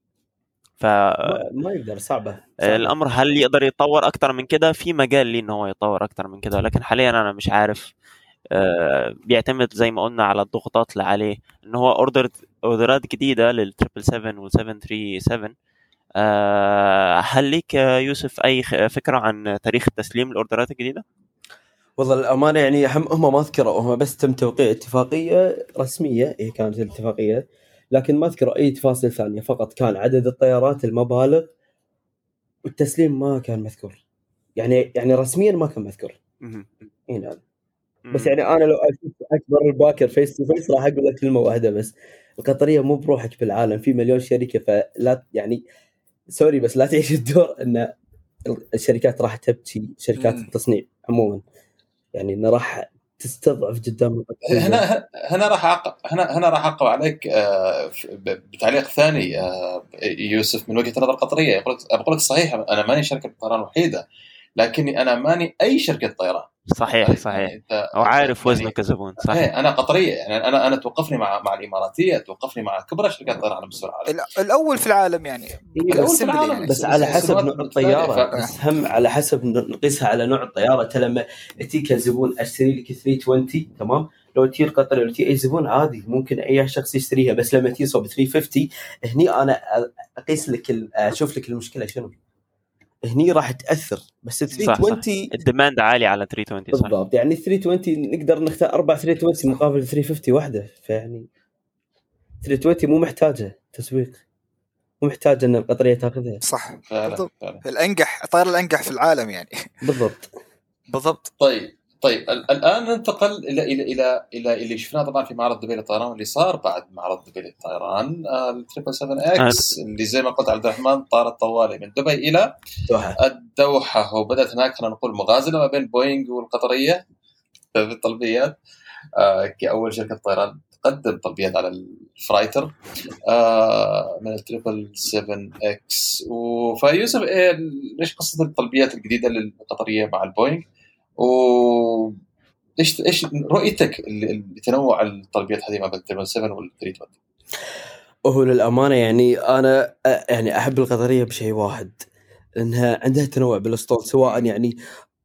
Speaker 4: ف
Speaker 6: ما, يقدر صعبة, صعبة.
Speaker 4: الأمر هل يقدر يتطور أكتر من كده في مجال ليه إن هو يتطور أكتر من كده لكن حاليا أنا مش عارف آه، بيعتمد زي ما قلنا على الضغوطات اللي عليه إن هو order اوردرات جديدة لل 777 وال 737 آه، هل ليك يوسف أي فكرة عن تاريخ التسليم الاوردرات الجديدة؟
Speaker 6: والله الامانه يعني هم هم ما ذكروا هم بس تم توقيع اتفاقية رسمية هي كانت الاتفاقية لكن ما ذكروا أي تفاصيل ثانية فقط كان عدد الطيارات المبالغ والتسليم ما كان مذكور يعني يعني رسميا ما كان مذكور. إي نعم بس. يعني أنا لو أشوف أكبر الباكر face to face راح أقول لك كلمة واحدة بس القطرية مو بروحك بالعالم في مليون شركة فلا يعني sorry بس لا تعيش الدور إن الشركات راح تبكي شركات. التصنيع عموما يعني إنه راح تستضعف قدام.
Speaker 1: هنا هنا راح هنا هنا راح اعقب عليك آه، بتعليق ثاني آه، يوسف من وجهة نظر قطرية يقول لك لك صحيح أنا ماني شركة طيران وحيدة لكني أنا ماني أي شركة طيران.
Speaker 4: صحيح صحيح.
Speaker 1: يعني أنت
Speaker 4: أو عارف
Speaker 1: يعني-
Speaker 4: وزنه كزبون
Speaker 1: إيه،
Speaker 4: صحيح
Speaker 1: أنا قطرية. يعني أنا أنا توقفني مع مع الإماراتية توقفني مع كبرى شركات الطيران على مستوى العالم.
Speaker 2: ال- الأول في العالم يعني.
Speaker 6: إيه،
Speaker 1: الأول في العالم.
Speaker 2: يعني.
Speaker 6: بس على حسب
Speaker 1: سنوات
Speaker 6: نوع الطيارة.
Speaker 1: ف-
Speaker 6: بس هم على حسب نقيسها على نوع الطيارة. انت لما تجيك زبون أشتري لك 320 تمام؟ لو تجي القطر لو تجي أي زبون عادي. ممكن أي شخص يشتريها. بس لما تجي صوب 350 هني أنا أقيس لك أشوف لك المشكلة شنو. هني راح تأثر بس ال
Speaker 4: صح، صح.
Speaker 6: 320
Speaker 4: الديماند عالي على 320 صح؟
Speaker 6: بالضبط. يعني 320 نقدر نختار أربع 320 مقابل 350 واحدة فيعني 320 مو محتاجة تسويق مو محتاجة إن القطرية تأخذها.
Speaker 2: صح. بالضبط. الأنجح الطائره الأنجح في العالم يعني.
Speaker 6: بالضبط.
Speaker 2: بالضبط.
Speaker 1: طيب. طيب ال- الآن ننتقل إلى إلى إلى إلى اللي شفناه طبعا في معرض دبي للطيران واللي صار بعد معرض دبي للطيران ال triple 7 X اللي زي ما قلت عبد الرحمن طارت طوالي من دبي إلى
Speaker 6: دوحة.
Speaker 1: الدوحة. وبدات هناك خلينا نقول مغازلة ما بين بوينغ والقطرية في الطلبيات آه، كأول شركة طيران تقدم طلبيات على ال freighter آه، من ال triple 7 X فيوسف إيه ليش قصة الطلبيات الجديدة للقطرية مع البوينغ؟ و إيش إيش رؤيتك لتنوع الطلبيات هذه ما بين التريبل 7 وال 320
Speaker 6: وهو للأمانة يعني أنا يعني أحب القطرية بشيء واحد إنها عندها تنوع بالأسطول سواء يعني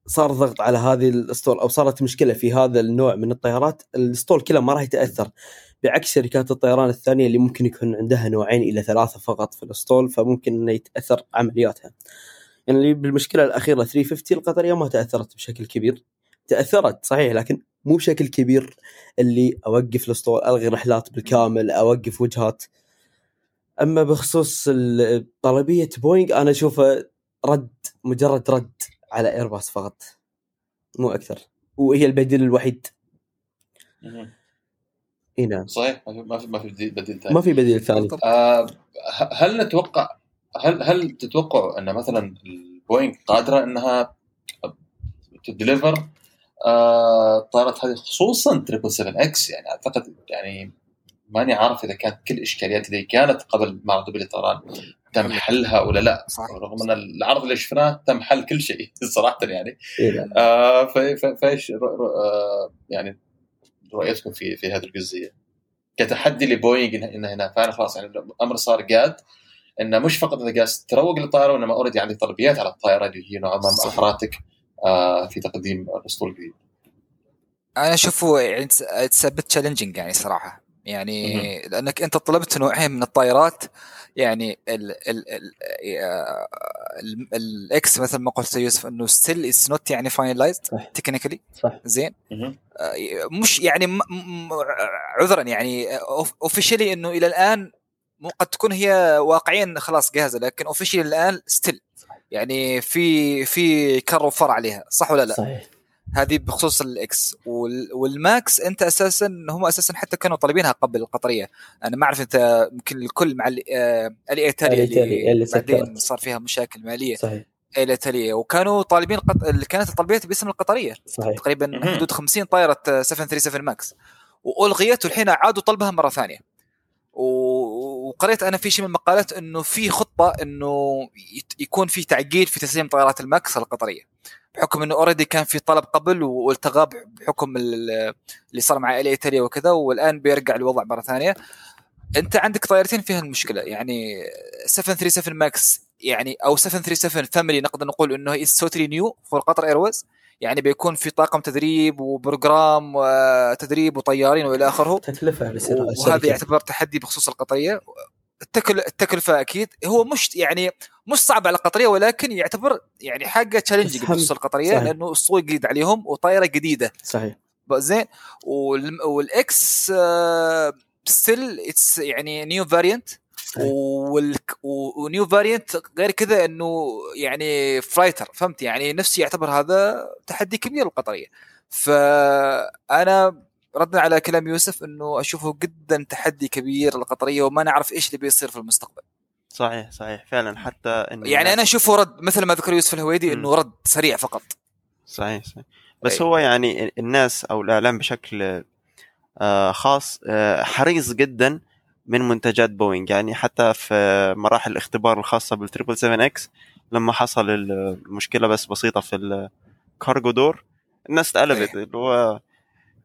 Speaker 6: صار ضغط على هذه الأسطول أو صارت مشكلة في هذا النوع من الطيارات الأسطول كله ما راح يتأثر بعكس شركات الطيران الثانية اللي ممكن يكون عندها نوعين إلى ثلاثة فقط في الأسطول فممكن إنه يتأثر عملياتها. يعني بالمشكلة الأخيرة 350 القطريه ما تأثرت بشكل كبير. تأثرت صحيح لكن مو بشكل كبير اللي أوقف الاسطول ألغي رحلات بالكامل أوقف وجهات. أما بخصوص طلبية بوينغ أنا أشوفه رد مجرد رد على ايرباص فقط. مو أكثر. وهي البديل الوحيد. إي نعم.
Speaker 1: صحيح ما في ما في, بديل ثاني.
Speaker 6: ما في بديل ثاني.
Speaker 2: بالضبط.
Speaker 1: آه ه- هل نتوقع هل هل تتوقعوا أن مثلا البوينغ قادرة إنها ت deliver آه الطائرات هذه خصوصا triple 7 X يعني أعتقد يعني ماني عارف إذا كانت كل الاشكاليات اللي كانت قبل معرض دبي للطيران تم حلها ولا لا.
Speaker 2: صح
Speaker 1: رغم إن العرض اللي شفناه تم حل كل شيء صراحة يعني.
Speaker 6: إي نعم.
Speaker 1: آه فإيش آه يعني رؤيتكم في في هذه الجزئية؟ كتحدي لبوينغ إنه- انه هنا. فعلا خلاص يعني الأمر صار قاد. إنه مش فقط انت قاعد تروج للطائره وإنما already عندك طلبيات على الطائرة اللي هي نوعا ما
Speaker 2: صح.
Speaker 1: مأخراتك آه في تقديم الأسطول الجديد
Speaker 2: أنا أشوفه يعني it's bit challenging يعني صراحة يعني لأنك أنت طلبت نوعين من الطائرات يعني ال ال ال آه، ال- ال X مثل ما قلت يوسف إنه still it's not يعني finalized
Speaker 6: صح.
Speaker 2: technically
Speaker 6: صح
Speaker 2: زين. آه، مش يعني عذرا يعني officially إنه إلى الآن مو قد تكون هي واقعيا خلاص جاهزة لكن officially الآن still يعني في في كر وفر عليها صح ولا لا؟
Speaker 6: صحيح.
Speaker 2: هذه بخصوص ال X وال- وال MAX أنت أساسا هم أساسا حتى كانوا طالبينها قبل القطرية. أنا ما أعرف أنت يمكن الكل مع ال- آه، اللي,
Speaker 6: اللي
Speaker 2: بعدين. صار فيها مشاكل مالية.
Speaker 6: صحيح.
Speaker 2: الايطاليه وكانوا طالبين قط... اللي كانت الطلبيات باسم القطرية.
Speaker 6: صحيح.
Speaker 2: تقريبا. حدود 50 طائرة آه، 737 MAX. والغيت والحين عادوا طلبها مرة ثانية. وقريت أنا في شيء من المقالات إنه في خطة إنه يكون في تعجيل في تسليم طائرات ال MAX القطرية بحكم إنه already كان في طلب قبل والتغى بحكم ال- اللي صار مع إلي إيطاليا وكذا والآن بيرجع الوضع مرة ثانية. أنت عندك طائرتين فيها المشكلة يعني 737 MAX يعني أو 737 family نقدر نقول إنه is new for Qatar Airways يعني بيكون في طاقم تدريب و program وتدريب وطيارين
Speaker 6: وإلى آخره. تكلفة
Speaker 2: وهذا. يعتبر تحدي بخصوص القطرية. التكل... التكلفة أكيد. هو مش يعني مش صعب على القطرية ولكن يعتبر يعني
Speaker 6: حاجة هم-
Speaker 2: بخصوص القطرية
Speaker 6: صحيح.
Speaker 2: لأنه اسطول جديد عليهم وطائرة جديدة.
Speaker 6: صحيح.
Speaker 2: زين. وال... وال X still it's يعني new
Speaker 6: variant
Speaker 2: و- و new variant غير كذا إنه يعني freighter فهمت؟ يعني نفسي يعتبر هذا تحدي كبير للقطريه فأنا ردا على كلام يوسف إنه أشوفه جدا تحدي كبير للقطرية وما نعرف إيش اللي بيصير في المستقبل.
Speaker 3: صحيح صحيح. فعلا حتى انه
Speaker 2: يعني أنا أشوفه رد مثل ما ذكر يوسف الهويدي. إنه رد سريع فقط.
Speaker 3: صحيح صحيح. بس
Speaker 2: أي.
Speaker 3: هو يعني الناس أو الإعلام بشكل آه، خاص آه، حريص جدا من منتجات بوينغ يعني حتى في مراحل الاختبار الخاصة بال triple 7 X لما حصل المشكلة بس بسيطة في ال cargo door الناس اتقلبت. اللي هو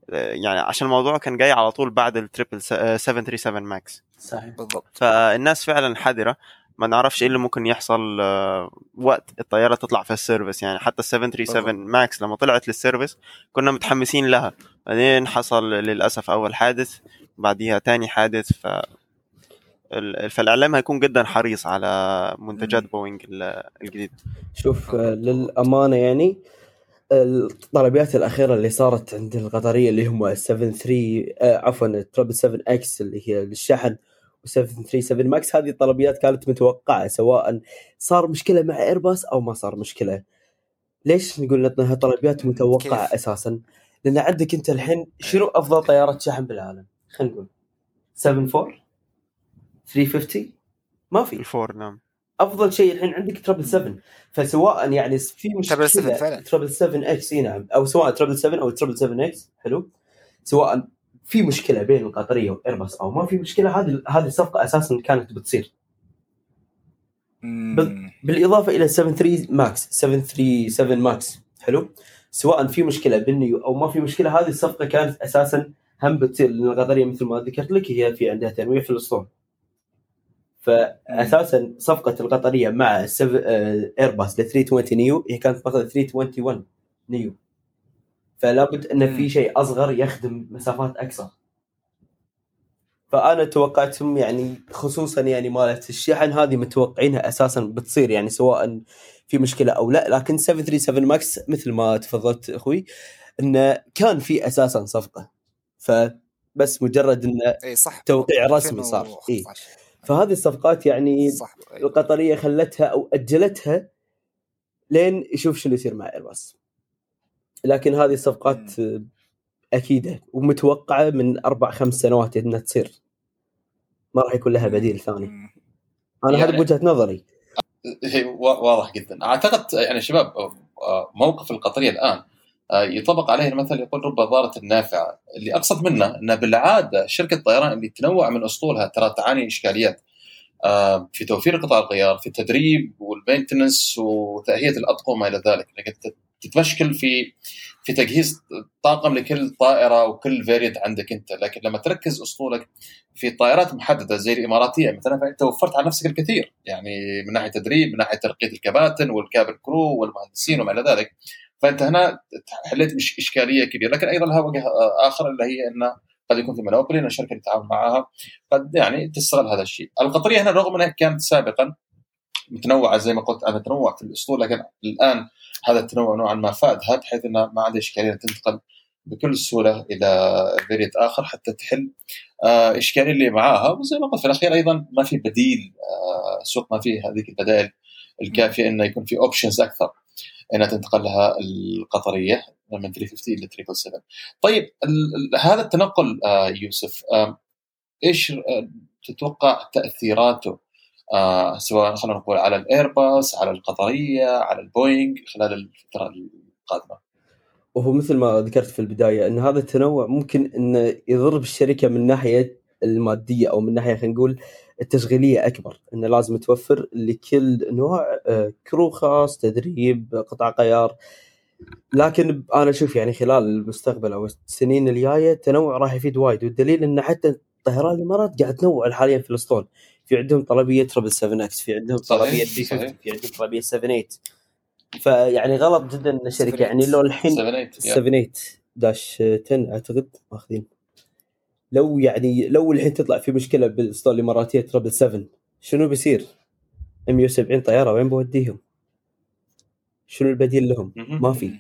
Speaker 3: يعني عشان الموضوع كان جاي على طول بعد ال triple 737 MAX
Speaker 6: صحيح.
Speaker 2: بالضبط.
Speaker 3: فالناس فعلا حذرة. ما نعرفش إيه اللي ممكن يحصل آه، وقت الطيارة تطلع في ال service. يعني حتى ال 737 MAX لما طلعت لل service كنا متحمسين لها. بعدين حصل للأسف أول حادث. بعديها تاني حادث ف ال- فالإعلام هيكون جدا حريص على منتجات ال- الجديده
Speaker 6: شوف للأمانة يعني الطلبيات الأخيرة اللي صارت عند القطرية اللي هم 73 آه عفوا ال triple 7 X اللي هي للشحن و737 MAX هذه الطلبيات كانت متوقعة سواء صار مشكلة مع ايرباص أو ما صار مشكلة ليش نقول انها طلبيات متوقعة
Speaker 2: كيف؟
Speaker 6: أساسا؟ لأن عندك أنت الحين شنو أفضل طيارة شحن بالعالم؟ خلينا نقول 74 350 ما في.
Speaker 3: الفور نعم.
Speaker 6: أفضل شيء الحين عندك triple 7 فسواء يعني في مشكلة
Speaker 2: triple 7 فعلا.
Speaker 6: triple 7 X إي نعم. أو سواء triple 7 أو triple 7 X حلو. سواء في مشكلة بين القطرية وايرباص أو ما في مشكلة هذه هذه الصفقة أساسا كانت بتصير. بالإضافة إلى 73 MAX 737 MAX حلو. سواء في مشكلة بال neo أو ما في مشكلة هذه الصفقة كانت أساسا هم بتصير لأن القطريه مثل ما ذكرت لك هي في عندها تنويع في الأسطول. فاساسا صفقة القطريه مع السف... ايرباص ل 320 neo هي كانت ماخذه 321 neo. فلا بد
Speaker 2: إن.
Speaker 6: في شيء أصغر يخدم مسافات أقصر. فأنا توقعتهم يعني خصوصا يعني مالت الشحن هذه متوقعينها أساسا بتصير يعني سواء في مشكلة أو لا لكن 737 MAX مثل ما تفضلت أخوي انه كان في أساسا صفقة. فبس مجرد انه
Speaker 2: إي صح.
Speaker 6: توقيع رسمي صار. إي.
Speaker 2: 2015.
Speaker 6: فهذه الصفقات يعني
Speaker 2: صح.
Speaker 6: القطرية خلتها أو أجلتها لين يشوف شنو يصير مع ايرباص لكن هذه الصفقات أكيدة ومتوقعة من أربع خمس سنوات إنها تصير. ما راح يكون لها بديل ثاني. أنا
Speaker 1: يعني-
Speaker 6: هذا بوجهة نظري.
Speaker 1: واضح جدا. أعتقد يعني شباب آه، موقف القطرية الآن يطبق عليه المثل يقول رب ضارة نافعة اللي أقصد منه أن بالعادة شركة الطيران اللي تنوع من أسطولها ترى تعاني إشكاليات. آه، في توفير قطع الغيار في التدريب وال maintenance وتهيئة الأطقم إلى ذلك. لكن تت- تتمشكل في في تجهيز طاقم لكل طائرة وكل variant عندك أنت. لكن لما تركز أسطولك في طائرات محددة زي الإماراتية مثلا فأنت وفرت على نفسك الكثير. يعني من ناحية تدريب من ناحية ترقية الكباتن وال cabin crew والمهندسين وما إلى ذلك. فانت هنا حليت مش إشكالية كبيرة. لكن أيضا لها وجه آخر اللي هي إنه قد يكون في مونوبولي إن الشركة اللي تتعامل معها. قد يعني تستغل هذا الشيء. القطرية هنا رغم إنها كانت سابقا متنوعة زي ما قلت أنا تنوع في الأسطول لكن الآن هذا التنوع نوعا ما فادها بحيث انها ما عندها إشكالية تنتقل بكل سهولة إلى فيريت آخر حتى تحل آه، إشكالية اللي معاها. وزي ما قلت في الأخير أيضا ما في بديل آه، السوق ما فيه هذيك البدائل الكافية إنه يكون في options أكثر. إنها تنتقل لها القطرية من 350 إلى 777 طيب هذا التنقل آه، يوسف إيش آه، تتوقع تأثيراته؟ آه، سواء خلينا نقول على الايرباص على القطرية على البوينغ خلال الفترة القادمة؟
Speaker 6: وهو مثل ما ذكرت في البداية إن هذا التنوع ممكن إنه يضر بالشركة من ناحية المادية أو من ناحية خلينا نقول التشغيلية أكبر إنه لازم توفر لكل نوع آه، crew خاص تدريب قطع غيار لكن أنا أشوف يعني خلال المستقبل أو السنين الجاية التنوع راح يفيد وايد. والدليل ان حتى طيران الإمارات قاعد تنوع حاليا في الاسطول في عندهم طلبية triple 7 X في عندهم طلبية 350
Speaker 1: صحيح.
Speaker 6: في عندهم طلبية 7 8 فيعني غلط جدا إن الشركة
Speaker 2: 7
Speaker 6: يعني لو الحين
Speaker 1: 7 8
Speaker 6: 7 8 dash 10 أعتقد ماخذين. لو يعني لو الحين تطلع في مشكلة بالاسطول الإماراتية تربل 7 شنو بيصير؟ 170 طيارة وين بوديهم؟ شنو البديل لهم؟ ما في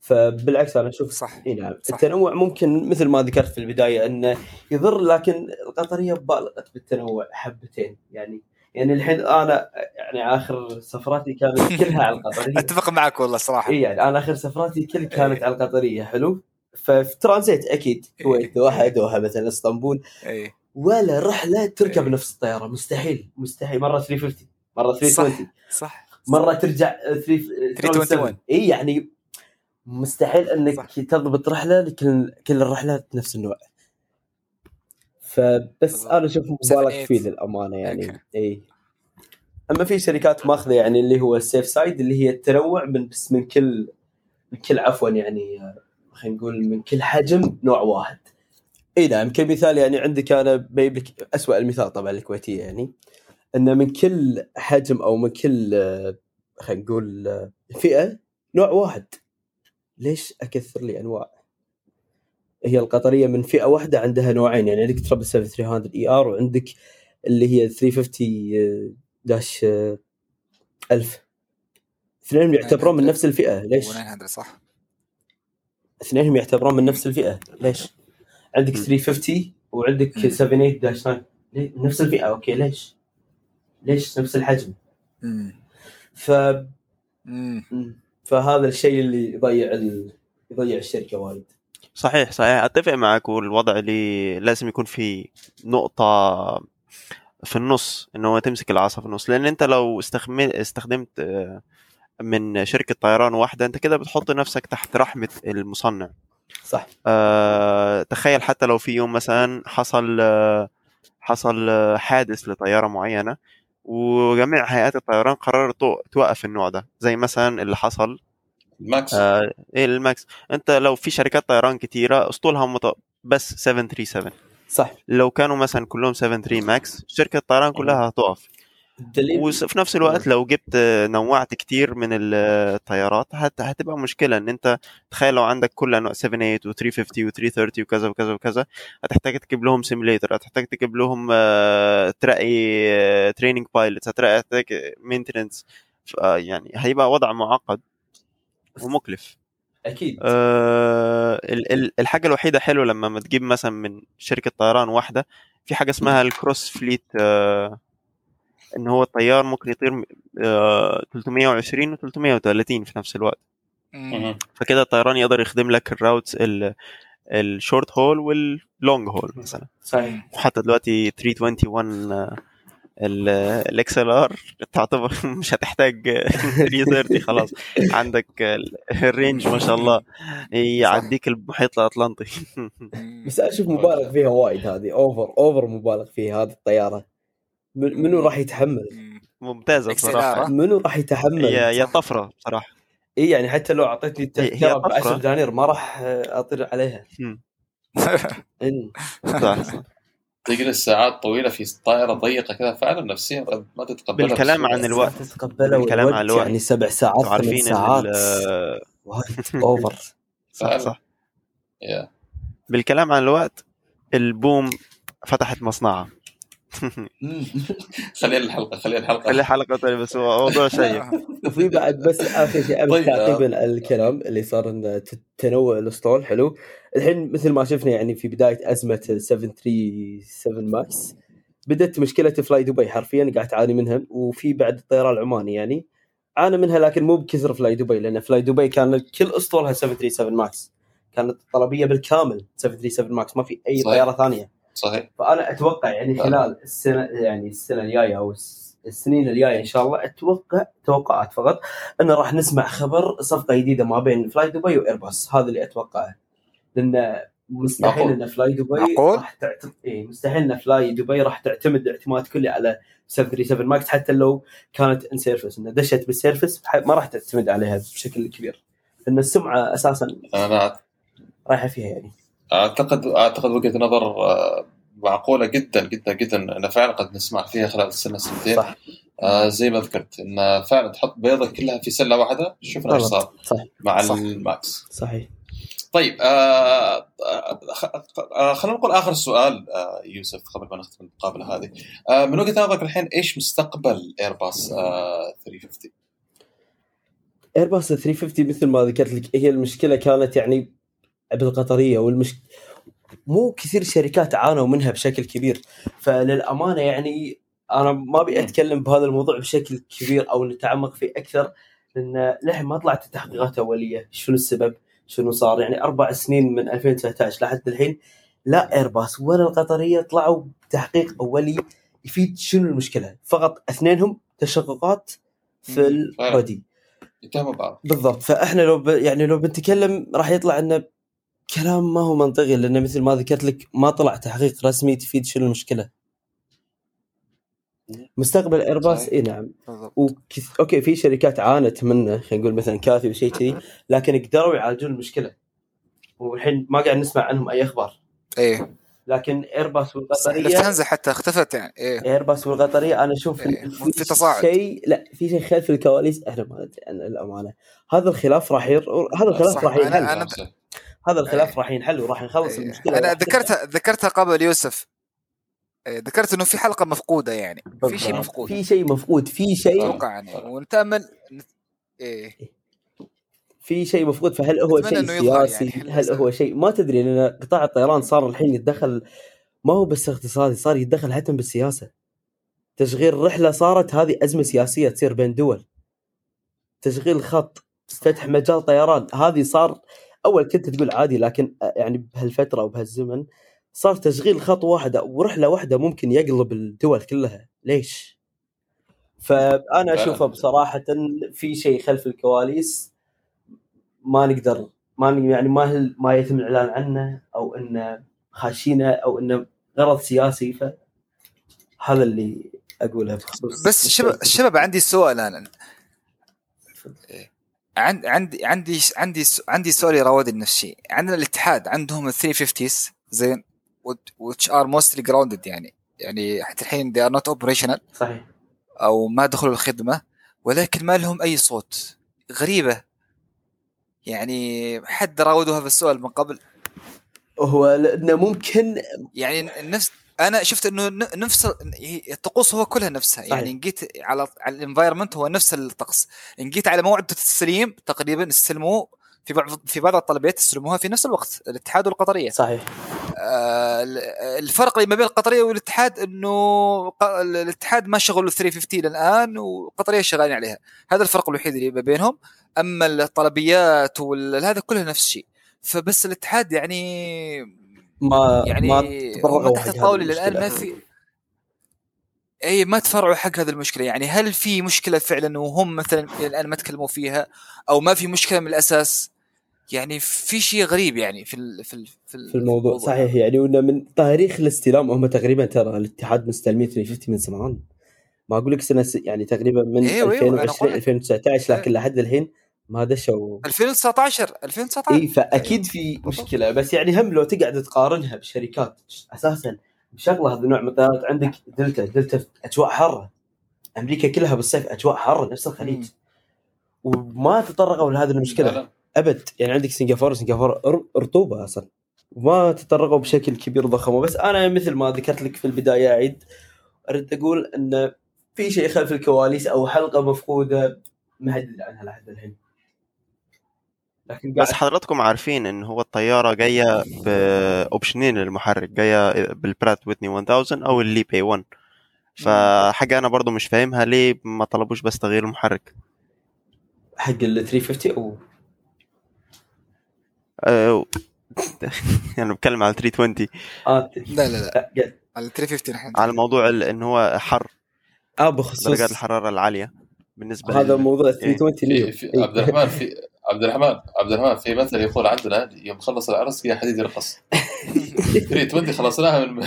Speaker 6: فبالعكس أنا أشوف
Speaker 2: صح
Speaker 6: اي نعم
Speaker 2: صح.
Speaker 6: التنوع ممكن مثل ما ذكرت في البداية انه يضر لكن القطرية بالغت بالتنوع حبتين يعني يعني الحين أنا يعني آخر سفراتي كانت كلها على القطرية
Speaker 2: أتفق معك والله صراحة
Speaker 6: إي يعني أنا آخر سفراتي كل كانت. على القطرية حلو ففي ترانزيت أكيد كويت دوحه دوحه مثلا إسطنبول
Speaker 2: اي
Speaker 6: ولا رحله تركب
Speaker 2: إيه.
Speaker 6: نفس الطيارة مستحيل مستحيل مرة 350 مرة 320
Speaker 2: صح
Speaker 6: مرة ترجع
Speaker 2: 321.
Speaker 6: اي يعني مستحيل إنك
Speaker 2: صح.
Speaker 6: تضبط رحلة لكل كل الرحلات نفس النوع فبس. أنا أشوف مبالغ
Speaker 2: 7-8.
Speaker 6: فيه للأمانة يعني. اي أما في شركات ماخذة يعني اللي هو ال safe side اللي هي التنوع من بس من كل من كل عفوا يعني خلينا نقول من كل حجم نوع واحد إي نعم كمثال يعني عندك أنا بجيب لك اسوء المثال طبعا الكويتية يعني ان من كل حجم أو من كل آه، خلينا نقول آه، فئة نوع واحد ليش أكثر لي أنواع؟ هي القطرية من فئة واحدة عندها نوعين يعني عندك triple 7300 ER وعندك اللي هي 350 dash آه، 1000 اثنينهم يعتبرون من نفس الفئة ليش؟
Speaker 2: 900 صح
Speaker 6: اثنينهم يعتبرون من نفس الفئة ليش؟ عندك
Speaker 7: م.
Speaker 6: 350 وعندك
Speaker 2: م.
Speaker 6: 78 داش 9 ليه؟ نفس الفئة أوكي ليش؟ ليش نفس الحجم؟ ف. فهذا الشيء اللي يضيع ال... يضيع الشركة وايد
Speaker 4: صحيح صحيح أتفق معك والوضع اللي لازم يكون في نقطة في النص انه تمسك العصا في النص لأن أنت لو استخدمت استخدمت آه، من شركة طيران واحدة. انت كده بتحط نفسك تحت رحمة المصنع.
Speaker 6: صح.
Speaker 4: آه، تخيل حتى لو في يوم مثلا حصل آه، حصل آه، حادث لطيارة معينة وجميع هيئات الطيران قررت تو- توقف النوع ده. زي مثلا اللي حصل.
Speaker 1: الماكس.
Speaker 4: آه إيه الماكس؟ انت لو في شركات طيران كتيرة أسطولها مط... بس 737
Speaker 6: صح.
Speaker 4: لو كانوا مثلا كلهم 73 MAX شركة الطيران كلها هتقف. وفي نفس الوقت لو جبت نوعت كتير من الطيارات هت... هتبقى مشكلة إن أنت تخيل لو عندك كل أنواع 78 و 350 و 330 وكذا وكذا وكذا هتحتاج تجيب لهم simulator هتحتاج تجيب لهم آه، ترقي training pilots هتحتاج maintenance يعني هيبقى وضع معقد ومكلف.
Speaker 3: أكيد. ال- ال- الحاجة الوحيدة حلوة لما ما تجيب مثلا من شركة طيران واحدة في حاجة اسمها ال cross fleet آه إن هو الطيار ممكن يطير آه 320 و 330 في نفس الوقت. فكده الطيران يقدر يخدم لك ال routes ال- ال short haul وال long haul مثلا.
Speaker 6: صحيح.
Speaker 3: وحتى دلوقتي 321 آه، ال- ال XLR تعتبر مش هتحتاج 330 خلاص. عندك ال- الرينج ما شاء الله يعديك المحيط
Speaker 2: الأطلنطي.
Speaker 6: بس أشوف مبالغ فيها وايد هذه أوفر أوفر مبالغ فيها هذه الطياره من- منو راح يتحمل؟
Speaker 2: مم. ممتازة.
Speaker 3: بصراحة
Speaker 6: منو راح يتحمل؟
Speaker 3: هي هي طفرة بصراحة
Speaker 6: إي يعني حتى لو
Speaker 3: أعطيتني
Speaker 6: التذكره ب
Speaker 3: طفرة.
Speaker 6: 10 دنانير ما راح أطير عليها.
Speaker 3: صح صح.
Speaker 1: تجلس ساعات طويلة في طائرة ضيقة كذا فعلا نفسيا ما تتقبلها
Speaker 3: بالكلام. عن الوقت.
Speaker 6: تتقبله
Speaker 3: بالكلام عن الوقت.
Speaker 6: يعني سبع ساعات ثمان
Speaker 3: عارفين إن
Speaker 6: ساعات اوفر
Speaker 3: صح. صح
Speaker 1: يا.
Speaker 3: بالكلام عن الوقت البوم فتحت مصنعها
Speaker 1: خلينا الحلقة خلينا الحلقة.
Speaker 3: خلي حلقة ثانية بس هو موضوع شيق.
Speaker 6: وفي بعد بس آخر شيء أبي
Speaker 1: طيب.
Speaker 6: تعقيبا على الكلام اللي صار إن تنوع الأسطول حلو. الحين مثل ما شفنا يعني في بداية أزمة ال 737 MAX بدت مشكلة فلاي دبي حرفيا قاعد تعاني منها وفي بعد الطيران العماني يعني. عانى منها لكن مو بكثر فلاي دبي لأن فلاي دبي كان كل أسطولها 737 MAX كانت الطلبيه بالكامل 737 MAX ما في أي
Speaker 1: صحيح.
Speaker 6: طيارة ثانية.
Speaker 1: صحيح.
Speaker 6: فأنا أتوقع يعني خلال السنة يعني السنة الجاية أو الس- السنين الجاية إن شاء الله أتوقع توقعات فقط انه راح نسمع خبر صفقة جديدة ما بين فلاي دبي وايرباص هذا اللي أتوقعه. لأن مستحيل. إن فلاي دبي
Speaker 2: معقول؟
Speaker 6: راح تعتمد إيه مستحيل إن فلاي دبي راح تعتمد اعتماد كلي على 737 ماكس حتى لو كانت in service انه دشت بال service ما راح تعتمد عليها بشكل كبير. لأن السمعة أساسا
Speaker 1: أنا
Speaker 6: رايحة فيها يعني.
Speaker 1: اعتقد أعتقد وجهة نظر آه، معقولة جدا جدا جدا ان فعلا قد نسمع فيها خلال السنة سنتين
Speaker 6: صح.
Speaker 1: آه زي ما ذكرت ان فعلا تحط بيضك كلها في سلة واحدة شفنا إيش صار
Speaker 6: صح.
Speaker 1: مع
Speaker 2: صح.
Speaker 1: الماكس.
Speaker 6: صحيح.
Speaker 1: طيب آه آه خلينا نقول آخر سؤال آه يوسف قبل ما نختم المقابلة هذه. آه من وجهة نظرك الحين إيش مستقبل ايرباص آه 350
Speaker 6: ايرباص 350 مثل ما ذكرت لك هي المشكلة كانت يعني بالقطرية والمش مو كثير شركات عانوا منها بشكل كبير. فللأمانة يعني أنا ما أبي أتكلم بهذا الموضوع بشكل كبير أو نتعمق فيه أكثر لأن للحين ما طلعت تحقيقات اوليه شنو السبب؟ شنو صار؟ يعني أربع سنين من 2019 لحد الحين لا إيرباص ولا القطرية طلعوا بتحقيق أولي يفيد شنو المشكلة؟ فقط اثنينهم تشققات في. البودي
Speaker 1: يتهموا بعض.
Speaker 6: بالضبط. فإحنا لو ب... يعني لو بنتكلم راح يطلع إنه كلام ما هو منطقي لأنه مثل ما ذكرت لك ما طلع تحقيق رسمي تفيد شنو المشكلة. مستقبل ايرباص. إي نعم. وكث... أوكي في شركات عانت منه خلينا نقول مثلا كافي وشيء كذي لكن قدروا يعالجون المشكلة. والحين ما قاعد نسمع عنهم أي أخبار.
Speaker 2: إيه.
Speaker 6: لكن ايرباص والقطرية
Speaker 2: لوفتهانزا حتى اختفت يعني إيه.
Speaker 6: ايرباس والقطرية أنا أشوف
Speaker 2: إيه، في تصاعد.
Speaker 6: شيء لا في شيء خلف الكواليس إحنا ما ندري عن الامانه هذا الخلاف راح ير... هذا الخلاف راح ينحل
Speaker 2: أنا-
Speaker 6: هذا الخلاف
Speaker 2: إيه.
Speaker 6: راح ينحل وراح نخلص
Speaker 2: إيه. المشكلة.
Speaker 6: أنا
Speaker 2: ذكرتها ذكرتها قبل يوسف. إيه، ذكرت إنه في حلقة مفقودة يعني. في شيء. مفقود.
Speaker 6: في شيء مفقود. في شيء
Speaker 2: أتوقع يعني. ونتامل إيه.
Speaker 6: في شيء مفقود. فهل هو شيء
Speaker 2: يظهر
Speaker 6: سياسي؟
Speaker 2: يعني
Speaker 6: هل هو شيء ما تدري لأن قطاع الطيران صار الحين يتدخل ما هو بس اقتصادي صار يتدخل حتى بالسياسة. تشغيل رحلة صارت هذه أزمة سياسية تصير بين دول. تشغيل خط فتح مجال طيران هذه صار أول كنت تقول عادي لكن يعني بهالفترة وبهالزمن صار تشغيل خط واحد ورحلة واحدة ممكن يقلب الدول كلها. ليش؟ فأنا أشوفه بصراحة في شيء خلف الكواليس ما نقدر ما يعني ما هل ما يتم الإعلان عنه أو إنه خاشينه أو إنه غرض سياسي. فهذا اللي أقوله بخصوص
Speaker 2: بس الشباب الشباب عندي سؤال أنا. عند عندي عندي عندي عندي سؤال يراودني نفسي عندنا الاتحاد عندهم ال 350 زين which are mostly grounded يعني. يعني حتى الحين they are not operational.
Speaker 6: صحيح.
Speaker 2: أو ما دخلوا الخدمة ولكن ما لهم أي صوت. غريبة. يعني حد راودوا هذا السؤال من قبل؟
Speaker 6: هو لأنه ممكن
Speaker 2: يعني نفس أنا شفت إنه نفس الطقوس هو كلها نفسها.
Speaker 6: صحيح.
Speaker 2: يعني إن جيت على على الانفايرمنت هو نفس الطقس. إن جيت على موعد التسليم تقريبا استلموه في بعض في بعض الطلبيات يستلموها في نفس الوقت الاتحاد والقطرية.
Speaker 6: صحيح.
Speaker 2: آه، الفرق اللي ما بين القطرية والاتحاد إنه الاتحاد ما شغلوا 350 الان والقطريه شغالين عليها. هذا الفرق الوحيد اللي ما بينهم. أما الطلبيات وهذا كله نفس الشيء. فبس الاتحاد يعني
Speaker 6: ما
Speaker 2: يعني
Speaker 6: ما تفرغوا
Speaker 2: تحت
Speaker 6: حق
Speaker 2: الطاولة للان. ما في أي ما تفرعوا حق هذه المشكلة. يعني هل في مشكلة فعلا وهم مثلا الآن ما تكلموا فيها؟ أو ما في مشكلة من الأساس؟ يعني في شيء غريب يعني في ال في ال في, ال
Speaker 6: في الموضوع. صحيح يعني وانه من تاريخ الاستلام هم تقريبا ترى الاتحاد مستلمين 350 من زمان. ما أقول لك سنة يعني تقريبا من
Speaker 2: أيوة، أيوة، أنا
Speaker 6: 2020
Speaker 2: أقول لك.
Speaker 6: 2019 لكن لحد الحين ما دشوا.
Speaker 2: 2019 2019
Speaker 6: إي فأكيد في مشكلة. بس يعني هم لو تقعد تقارنها بشركات أساسا بشغلة هذا النوع من عندك دلتا دلتا أجواء حارة. أمريكا كلها بالصيف أجواء حارة نفس الخليج.
Speaker 2: مم.
Speaker 6: وما تطرقوا لهذه
Speaker 1: المشكلة.
Speaker 6: أبد. يعني عندك سنغافورة سنغافورة رطوبة أصلا. وما تطرقوا بشكل كبير ضخمه بس أنا مثل ما ذكرت لك في البداية أعيد. أريد أقول إن في شيء خلف الكواليس أو حلقة مفقودة ما حد عنها لحد الحين. لكن
Speaker 3: بس حضراتكم عارفين إن هو الطيارة جاية باوبشنين للمحرك جاية بالبرات ويتني 1000 أو اللي بي 1 فحاجة أنا برضو مش فاهمها ليه ما طلبوش بس تغيير المحرك؟
Speaker 6: حق ال 350 أو
Speaker 3: أه يعني بتكلم على 320
Speaker 6: آه
Speaker 2: لا لا لا. على 350 الحين
Speaker 3: على موضوع ال- إن هو حر.
Speaker 6: آه بخصوص
Speaker 3: درجات الحرارة العالية. بالنسبة
Speaker 6: هذا
Speaker 3: لل-
Speaker 6: موضوع
Speaker 3: إيه.
Speaker 6: 320 نيو
Speaker 1: في في عبد الرحمن في عبد الرحمن عبد الرحمن في مثل يقول عندنا يوم خلص العرس يا حديد يرقص. 320 خلصناها من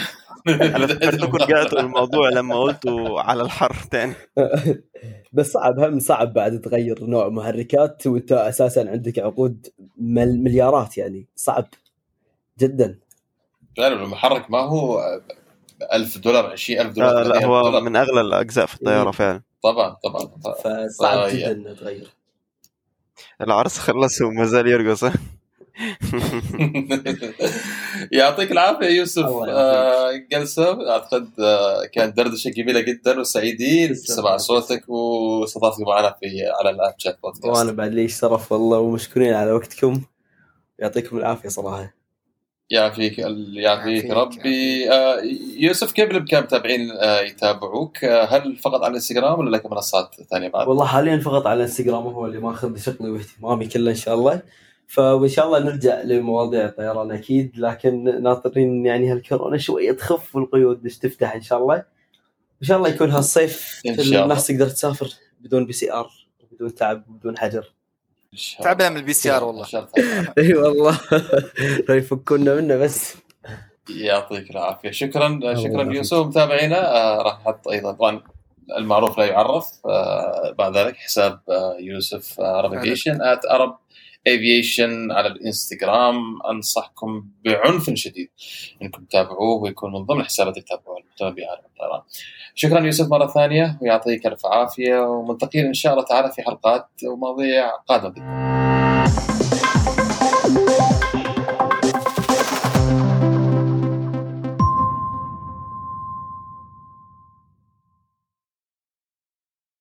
Speaker 3: أنا فكرتكم رجعتوا الموضوع لما قلتوا على الحر تاني.
Speaker 6: بس صعب هم صعب بعد تغير نوع محركات وأنت أساسا عندك عقود مل- مليارات يعني. صعب جدا.
Speaker 1: فعلا المحرك ما هو 1000 دولار 20000 دولار
Speaker 3: لا, لا
Speaker 1: 30,000
Speaker 3: هو
Speaker 1: دولار.
Speaker 3: من أغلى الأجزاء في الطيارة
Speaker 6: إيه.
Speaker 3: فعلا
Speaker 1: طبعا طبعا طبعاً.
Speaker 6: فصعب
Speaker 1: آه،
Speaker 6: جدا
Speaker 1: يعني.
Speaker 6: إنه تغير
Speaker 3: العرس خلص وما زال يرقص؟
Speaker 1: يعطيك العافية يوسف. آه، جلسه أعتقد آه، كانت دردشة جميلة جدا وسعيدين بسماع صوتك واستضافتك معنا في على الأب شات بودكاست
Speaker 6: وأنا بعد لي شرف والله ومشكورين على وقتكم يعطيكم العافية صراحة
Speaker 1: يعافيك يعافيك ربي. آه، يوسف كيف الامكان متابعين آه، يتابعوك؟ آه، هل فقط على الانستغرام ولا لك منصات ثانية بعد؟
Speaker 6: والله حاليا فقط على الانستغرام هو اللي ماخذ شغلي واهتمامي كله إن شاء الله. فإن شاء الله نرجع لمواضيع الطيران أكيد لكن ناطرين يعني هالكورونا شوية تخف والقيود مش تفتح إن شاء الله. إن شاء الله يكون هالصيف
Speaker 1: إن شاء الله.
Speaker 6: الناس تقدر تسافر بدون PCR بدون تعب بدون حجر.
Speaker 2: تعبنا. من ال PCR والله.
Speaker 6: إي والله يفكونا منه بس
Speaker 1: يعطيك العافية شكرا شكرا. يوسف متابعينا آه، راح نحط أيضا طبعا المعروف لا يعرف آه، بعد ذلك حساب آه، يوسف Arab Aviation at Arab Aviation على الإنستغرام أنصحكم بعنف شديد إنكم تتابعوه ويكون من ضمن الحسابات اللي تتابعوها المهتمه بعالم الطيران. شكرا يوسف مرة ثانية ويعطيك ألف عافية وملتقين إن شاء الله تعالى في حلقات ومواضيع قادمة